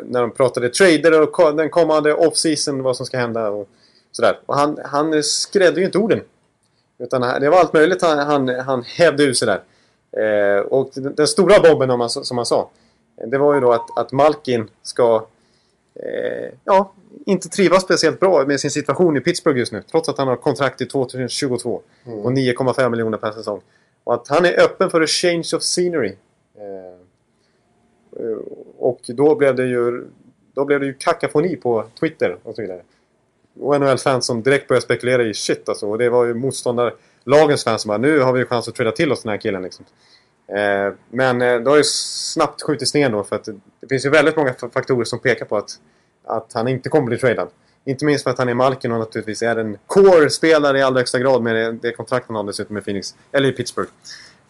när de pratade trader och den kommande off-season, vad som ska hända och sådär. Och han, han skrädde ju inte orden. Utan han- det var allt möjligt han, han, han hävde ur sig där. Eh, och den, den stora bomben om man, som man sa, det var ju då att, att Malkin ska eh, ja, inte trivas speciellt bra med sin situation i Pittsburgh just nu. Trots att han har kontrakt till 2022 Mm. och 9,5 miljoner per säsong. Och att han är öppen för a change of scenery. Eh, eh, och då blev det ju då blev det ju kakafoni på Twitter och så vidare. Och NHL-fans som direkt började spekulera i shit alltså. Och det var ju motståndarlagens fans som bara nu har vi chans att träda till oss den här killen. Liksom. Eh, men eh, det har ju snabbt skjutits ner då för att det, det finns ju väldigt många faktorer som pekar på att, att han inte kommer bli tradad. Inte minst för att han är Malkin och naturligtvis är en core-spelare i allra högsta grad med det, det kontrakt han har dessutom med Phoenix, eller i Pittsburgh.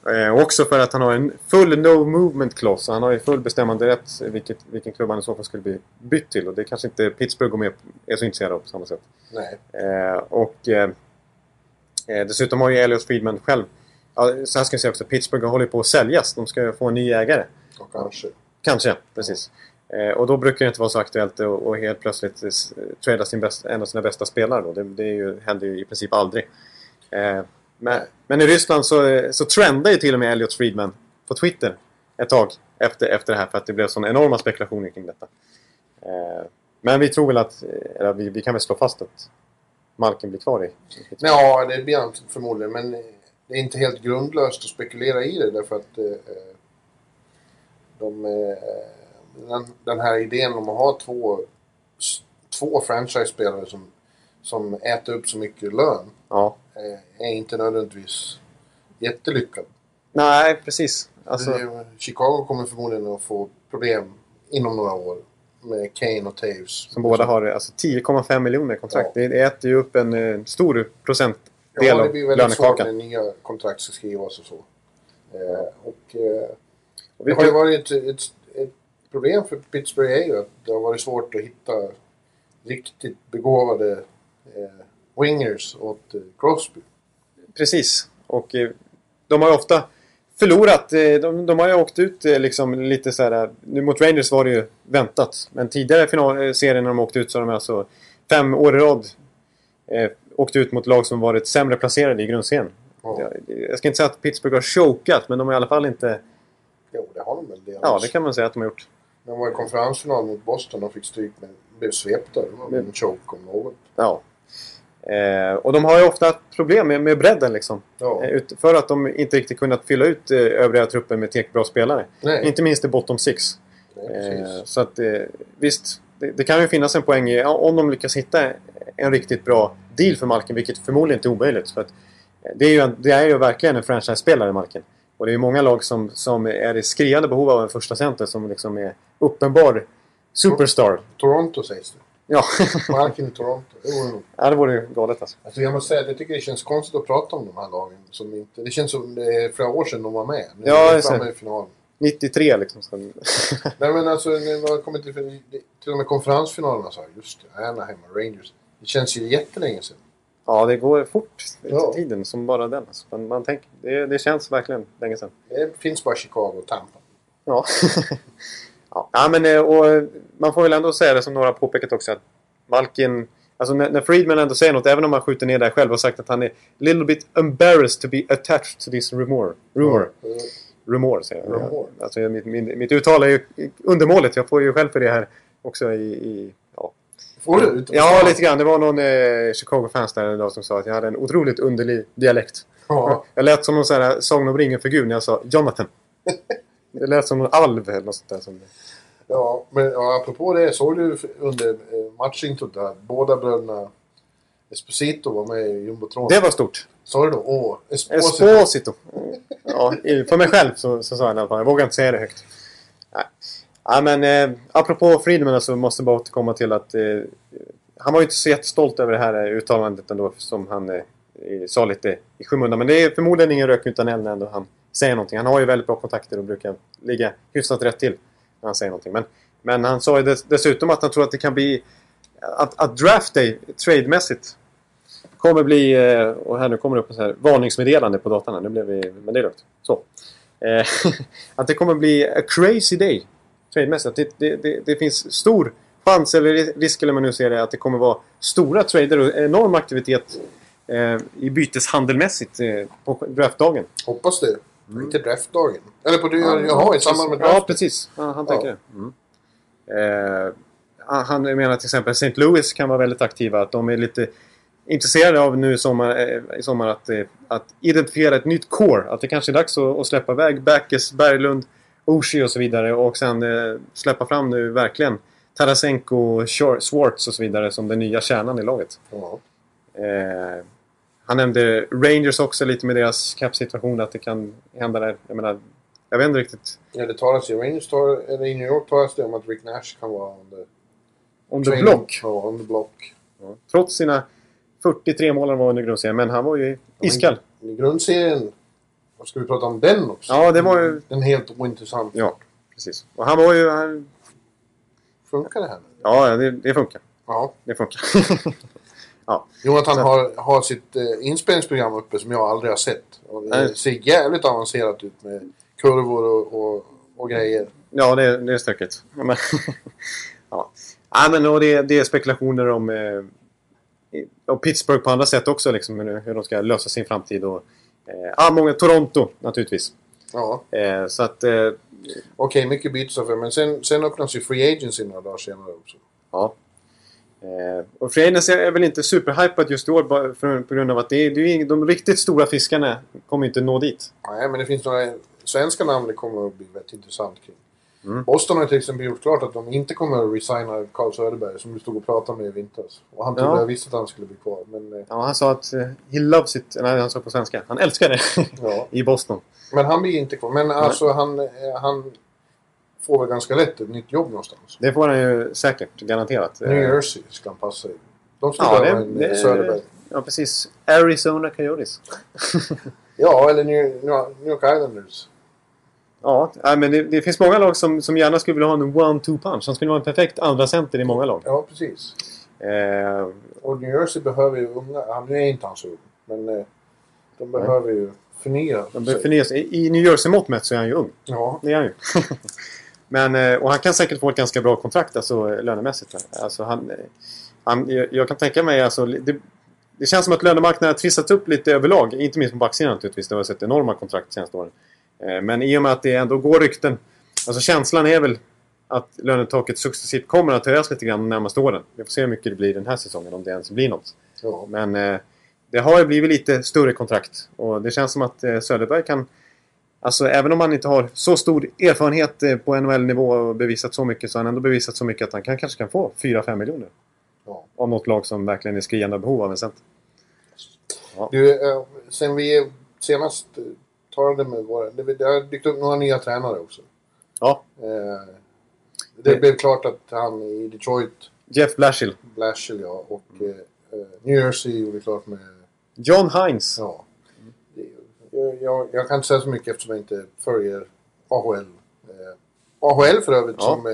Eh, också för att han har en full no movement clause. Han har ju full bestämmande rätt vilket, vilken klubb han i så fall skulle bli bytt till. Och det kanske inte Pittsburgh går med, är så intresserad av på samma sätt. Nej. Eh, och eh, eh, dessutom har ju Elliot Friedman själv... Ja, så här ska jag säga också. Pittsburgh håller på att säljas. De ska få en ny ägare. Och kanske. Kanske, precis. Eh, och då brukar det inte vara så aktuellt att och helt plötsligt eh, trada sin bästa, en av sina bästa spelare. Då. Det, det ju, händer ju i princip aldrig. Eh, men, men i Ryssland så, så trendade ju till och med Elliot Friedman på Twitter ett tag efter, efter det här för att det blev sådana enorma spekulationer kring detta. Eh, men vi tror väl att, eller vi, vi kan väl slå fast att Malkin blir kvar i Pittsburgh. Ja, det blir han förmodligen. Men eh, det är inte helt grundlöst att spekulera i det därför att eh, eh, de, eh, den, den här idén om att ha två, två franchise-spelare som, som äter upp så mycket lön Ja. Eh, är inte nödvändigtvis jättelyckad. Nej, precis. Alltså, Chicago kommer förmodligen att få problem inom några år med Kane och Taves. som båda har alltså, 10,5 miljoner kontrakt. Ja. Det äter ju upp en eh, stor procentdel Ja, det av blir väldigt svårt lönekakan. när nya kontrakt ska skrivas och så. Eh, och, eh, Och det har ju varit ett, ett, ett problem för Pittsburgh är ju att det har varit svårt att hitta riktigt begåvade eh, wingers åt eh, Crosby. Precis. Och eh, de har ju ofta förlorat. Eh, de, de har ju åkt ut liksom lite så här. Nu mot Rangers var det ju väntat. Men tidigare final, serien när de åkte ut så har de alltså fem år i rad eh, åkt ut mot lag som varit sämre placerade i grundserien. Ja. Jag, jag ska inte säga att Pittsburgh har chokat, men de har i alla fall inte... Jo, det har de väl delvis. Ja, det kan man säga att de har gjort. De var i konferensfinal mot Boston och fick stryk med blev svepta. Det var en choke om något. Ja. Eh, och de har ju ofta haft problem med, med bredden liksom. Ja. Eh, ut, för att de inte riktigt kunnat fylla ut eh, övriga truppen med tillräckligt bra spelare. Nej, Inte minst i bottom six. nej Eh, så att eh, visst, det, det kan ju finnas en poäng i om de lyckas hitta en riktigt bra deal för Malkin, vilket förmodligen inte är omöjligt. För att, det, är ju en, det är ju verkligen en franchise-spelare, Malkin. Och det är ju många lag som, som är i skriande behov av en första center som liksom är uppenbar superstar. Toronto sägs det. Ja, Marken i Toronto. Det vore nog. ja det vore ju galet alltså. Alltså jag måste säga att jag tycker det känns konstigt att prata om de här lagen. Som inte, det känns som det är flera år sedan de var med. Nu Ja, är de framme i finalen. 93 liksom. Nej men alltså, när har kommit till, till och med konferensfinalerna så här, just det, Anaheim och Rangers. Det känns ju jättelänge sedan. ja, det går fort i Ja. tiden som bara den. Alltså. Man, man tänker, det, det känns verkligen länge sedan. Det finns bara Chicago och Tampa. Ja. ja. ja, men eh, och eh, man får väl ändå säga det som några påpekat också att Malkin... Alltså när, när Friedman ändå säger något, även om han skjuter ner där själv och sagt att han är little bit embarrassed to be attached to this rumor. Rumor. Eh, Rumor säger jag. Rumor. Alltså mitt, min, mitt uttal är ju undermåligt. Jag får ju själv för det här också i... i ja. Får du? Ja, lite grann. Det var någon eh, Chicago-fans där idag som sa att jag hade en otroligt underlig dialekt. Ja. Jag lät som någon sån här Sagan om ringen-figur när jag sa Jonathan. Det lät som någon alv eller något sånt där. Som... Ja, men ja, apropå det. Såg du under eh, matchintrot där båda bröderna Esposito var med i Jumbotron? Det var stort. Sa du då? Åh, Esposito. Esposito. Ja, för mig själv så, så sa jag det i alla fall. Jag vågar inte säga det högt. Nej. Ja, men eh, apropå Friedman så måste jag bara återkomma till att eh, han var ju inte så jättestolt över det här eh, uttalandet ändå som han eh, sa lite i skymundan. Men det är förmodligen ingen rök utan eld när ändå han säga någonting. Han har ju väldigt bra kontakter och brukar ligga hyfsat rätt till när han säger någonting. Men, men han sa ju dessutom att han tror att det kan bli att, att draft day trademässigt kommer bli, eh, och här nu kommer det upp en så här varningsmeddelande på datorn. här. Nu blev vi, men det är lugnt. Så. Eh, att det kommer bli a crazy day trademässigt. Det, det, det, det finns stor chans, eller risk eller man nu ser det, att det kommer vara stora trader och enorm aktivitet eh, i byteshandelmässigt eh, på draftdagen. Hoppas det. Inte draftdagen. Eller på det, jaha, i samband med Ja, draft. precis. Ja, han tänker Ja. det. Mm. Eh, han menar till exempel St. Louis kan vara väldigt aktiva. Att de är lite intresserade av nu i sommar, eh, i sommar att, eh, att identifiera ett nytt core. Att det kanske är dags att, att släppa iväg Backes, Berglund, Oshie och så vidare. Och sen eh, släppa fram nu verkligen Tarasenko, Schwartz och så vidare som den nya kärnan i laget. Ja. Eh, han nämnde Rangers också lite med deras cap-situation att det kan hända där. Jag menar, jag vet inte riktigt. Ja, det talas i Rangers, tar, eller i New York talas det om att Rick Nash kan vara on the, On the block. Ja, on the block. Ja. Trots sina 43 mål han var under grundserien. Men han var ju iskall. I grundserien, ska vi prata om den också? Ja, det var ju... Den helt ointressant. Ja, precis. Och han var ju... Han, Funkar det här nu? ja, det, det funkar. Ja. Det funkar. Jonathan Så- har, har sitt eh, inspelningsprogram uppe som jag aldrig har sett. Och det Nej. ser jävligt avancerat ut med kurvor och, och, och grejer. ja, det, det är stökigt. Ja, Men, ja. ja, men och det, det är spekulationer om... Eh, och Pittsburgh på andra sätt också, liksom, hur, hur de ska lösa sin framtid. Och, eh, ja, många, Toronto naturligtvis. Ja, Eh, så att... Eh, okej, mycket bytesaffär. Men sen, sen öppnas ju Free Agency några dagar senare också. Ja. Eh, och Agency är väl inte superhypat just i år för, på grund av att det är, det är de riktigt stora fiskarna kommer inte nå dit. Nej, men det finns några svenska namn det kommer att bli väldigt intressant kring. Mm. Boston har till exempel gjort klart att de inte kommer att resigna Carl Söderberg som du stod och pratade med i vintras. Och han trodde Ja. jag visste att han skulle bli kvar. Men, eh, Ja, han sa att eh, he loves it. Nej, han sa på svenska. Han älskar det ja. i Boston. men han blir inte kvar. Men alltså han, han får väl ganska lätt ett nytt jobb någonstans. Det får han ju säkert, garanterat. New Eh, Jersey ska han passa i. De ska Ja, det, en det, eh, Söderberg. ja, precis. Arizona Coyotes. Ja, eller New, New York Islanders. Ja, nej, men det, det finns många lag som, som gärna skulle vilja ha en one-two punch. Han skulle vara en perfekt andra center i många lag. Ja, precis. Eh, Och New Jersey behöver ju unga... Han nu är inte han så ung. Men eh, de behöver ju förnya de sig. befinner sig, I I New Jersey-mått mätt så är han ju ung. Ja, Det är han ju. Men, eh, och han kan säkert få ett ganska bra kontrakt alltså, lönemässigt. Alltså, han, eh, han, jag, kan tänka mig... Alltså, det, det känns som att lönemarknaden har trissats upp lite överlag. Inte minst på backsidan naturligtvis. Det har sett enorma kontrakt de senaste åren. Eh, Men i och med att det ändå går rykten. Alltså känslan är väl att lönetaket successivt kommer att höjas lite grann de närmaste åren. Vi får se hur mycket det blir den här säsongen. Om det ens blir något. ja. Men eh, det har ju blivit lite större kontrakt. Och det känns som att eh, Söderberg kan... Alltså även om han inte har så stor erfarenhet eh, på NHL-nivå och bevisat så mycket så har han ändå bevisat så mycket att han kan, kanske kan få 4-5 miljoner. ja. Av något lag som verkligen är skriande behov av en center. Du, eh, sen vi senast talade med våra... Det, har dykt upp några nya tränare också. Ja, Eh, det blev klart att han i Detroit, Jeff Blashill. Blashill ja, och New Jersey gjorde klart med... John Hines. Ja. Det, jag, jag, kan inte säga så mycket eftersom jag inte följer AHL. Eh, AHL för övrigt Ja. som eh,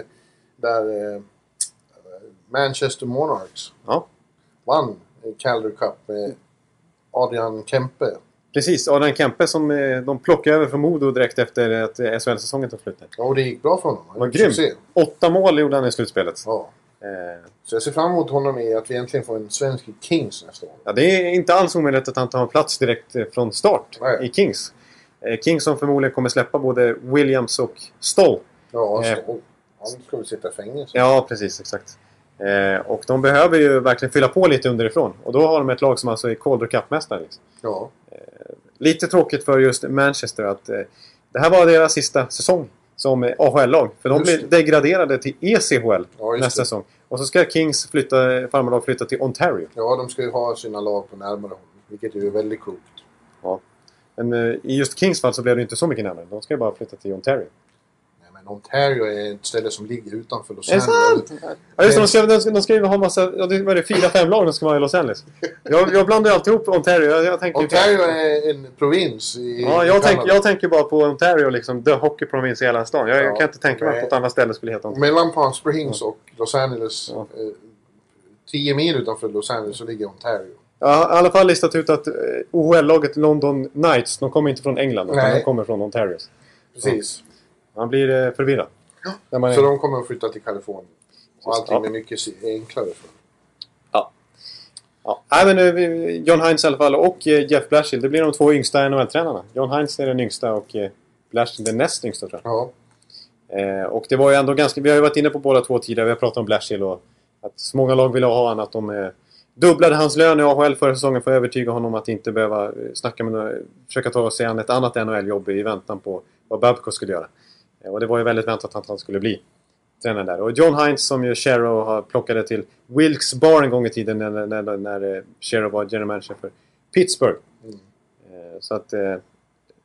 där eh, Manchester Monarchs Ja, vann eh, Calder Cup med Adrian Kempe. precis. Adrian Kempe som eh, de plockade över från Modo direkt efter att eh, SHL-säsongen tog slut. Ja, och det gick bra för honom. Vad gjorde grym! succé. Åtta mål gjorde han i slutspelet. Ja. Eh, Så jag ser fram emot honom i att vi äntligen får en svensk i Kings nästa år. Ja, det är inte alls omöjligt att han tar en plats direkt eh, från start Nej. i Kings. Eh, Kings som förmodligen kommer släppa både Williams och Stoll. Ja, oh, han ska väl sitta i fängelse. Ja, precis. Exakt. Och de behöver ju verkligen fylla på lite underifrån. Och då har de ett lag som alltså är Calder Cup-mästare. Liksom. Ja. Lite tråkigt för just Manchester att det här var deras sista säsong som AHL-lag. För de blir degraderade till ECHL Ja, nästa det. säsong. Och så ska Kings flytta, farmarlag flytta till Ontario. ja, de ska ju ha sina lag på närmare håll. Vilket ju är väldigt klokt. Ja. Men eh, i just Kings fall så blev det inte så mycket närmare. De ska ju bara flytta till Ontario. Ontario är ett ställe som ligger utanför Los Är det Angeles. sant? Ja just det, de ska, de ska, de ska ju ha massa... Det var det fyra, fem lag de ska vara i Los Angeles. Jag, jag blandar ju alltid ihop Ontario. Jag, jag tänker, Ontario är en provins i Ja, jag, tänker, jag tänker bara på Ontario, liksom the hockey province i hela stan. Jag, jag Ja. kan inte tänka mig att något annat ställe skulle heta Ontario. Mellan Palm Springs och Los Angeles, Ja. eh, 10 mil utanför Los Angeles, så ligger Ontario. Jag har i alla fall listat ut att eh, OHL-laget London Knights, de kommer inte från England utan Nej. de kommer från Ontario. Precis. Man blir eh, förvirrad. När man är- Så de kommer att flytta till Kalifornien. Och allting Ja. är mycket enklare för dem. Ja. Nej, men, eh, John Hines i alla fall och eh, Jeff Blashill. Det blir de två yngsta NHL-tränarna. John Hines är den yngsta och Blashill den näst yngsta tror jag. Ja. Eh, och det var ju ändå ganska... Vi har ju varit inne på båda två tidigare. Vi har pratat om Blashill och att så många lag ville ha honom. Att de eh, dubblade hans lön i AHL förra säsongen för att övertyga honom att inte behöva eh, snacka med några, försöka ta sig an ett annat NHL-jobb i väntan på vad Babcock skulle göra. Eh, och det var ju väldigt väntat att han skulle bli tränare där. Och John Hines som ju Sherrow har plockade till Wilkes Bar en gång i tiden när, när, när, eh, Sherrow var general manager för Pittsburgh. Mm. Eh, så att...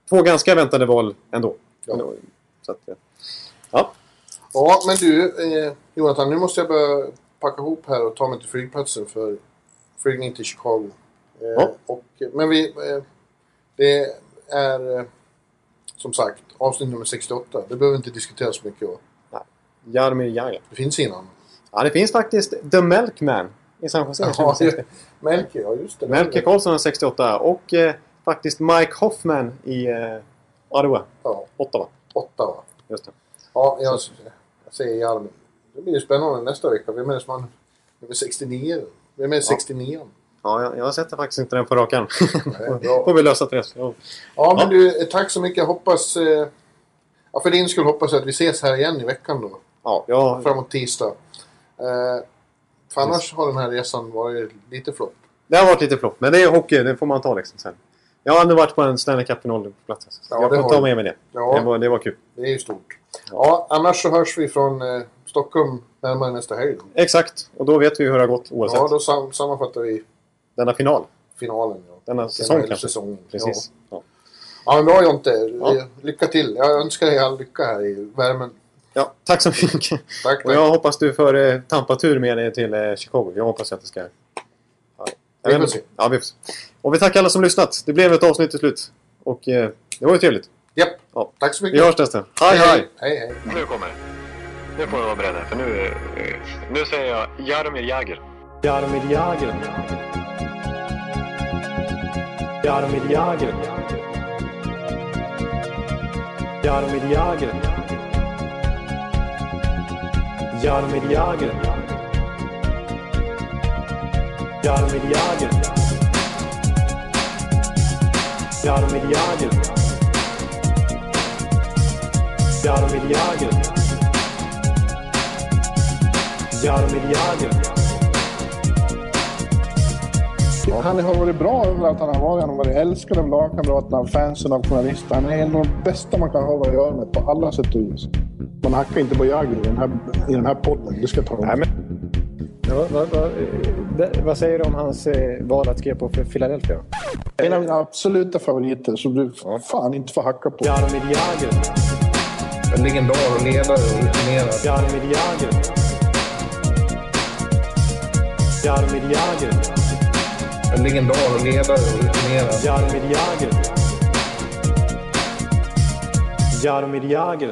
Två ganska väntade val ändå. Ja. Så att, ja. Ja, men du eh, Jonathan, nu måste jag börja packa ihop här och ta mig till flygplatsen för flygning till Chicago. Eh, Ja. och, men vi... Eh, det är som sagt avsnitt nummer 68. Det behöver inte diskutera så mycket. Jaromir Jagr. det finns innan. Ja, det finns faktiskt The Milkman i San Jose. Ja, 2060. Melker, ja just det. Melker Karlsson har 68 och eh, faktiskt Mike Hoffman i eh, Ottawa. Ja, Ottawa. åtta va? Just det. Ja, jag, jag säger Hjalmar. Det blir ju spännande nästa vecka. Vem är det som har nummer 69? Vem är 69? Ja, jag, jag sätter faktiskt inte den på rak arm. Nej, bra. Får vi lösa det. Ja. Ja, men Ja. du, eh, tack så mycket. Jag hoppas... Eh, ja, för din skull hoppas jag att vi ses här igen i veckan då. Ja, jag, Framåt tisdag. Eh, för annars har den här resan varit lite flopp. det har varit lite flopp, men det är hockey. Det får man ta liksom sen. Jag har ändå varit på en Stanley Cup-final på plats. Ja, jag får ta med mig det. Ja. Det, var, det var kul. Det är ju stort. Ja, annars så hörs vi från eh, Stockholm närmare nästa helg. Exakt. Och då vet vi hur det har gått oavsett. Ja, då sam sammanfattar vi Denna final. finalen. Ja. Denna säsong hela kanske. Säsongen. Precis. Ja. Ja. ja, men bra Jonte. Ja. Lycka till. Jag önskar dig all lycka här i värmen. Ja, tack så mycket. Tack, tack. Och jag hoppas du får eh, tampatur med dig till eh, Chicago. Jag hoppas att det ska... Ja, Vi får se. Ja, vi får se. Och vi tackar alla som lyssnat. Det blev ett avsnitt till slut. Och eh, det var ju trevligt. Japp. Ja. Tack så mycket. Vi hörs nästa. Hej, hej! Hej, hej. Nu kommer det. Nu får vi vara beredda. För nu, eh, nu säger jag Jaromir Jagr. Jaromir Jagr. Jaromir Jagr. Jaromir Jagr. Jaromir Jagr. Jaromir Jagr. Jaromir Jagr. Jaromir Jagr. Jaromir Jagr. Han har varit bra överallt han har varit. Han har varit älskad av lagkamraterna, av fansen, av journalister. Han är en av de bästa man kan ha att göra med på alla sätt och vis. Man hackar inte på Jagr i den här, i den här podden. Det ska jag tala om. Ja, vad, vad, vad säger du om hans eh, val att skriva på för Philadelphia? En av mina absoluta favoriter som du fan inte får hacka på. Jaromir Jagr. En legendar och ledare och rutinerad. Jaromir Jagr. Jaromir Jagr. En legendar och ledare och rutinerad. Jaromir Jagr. Jaromir Jagr.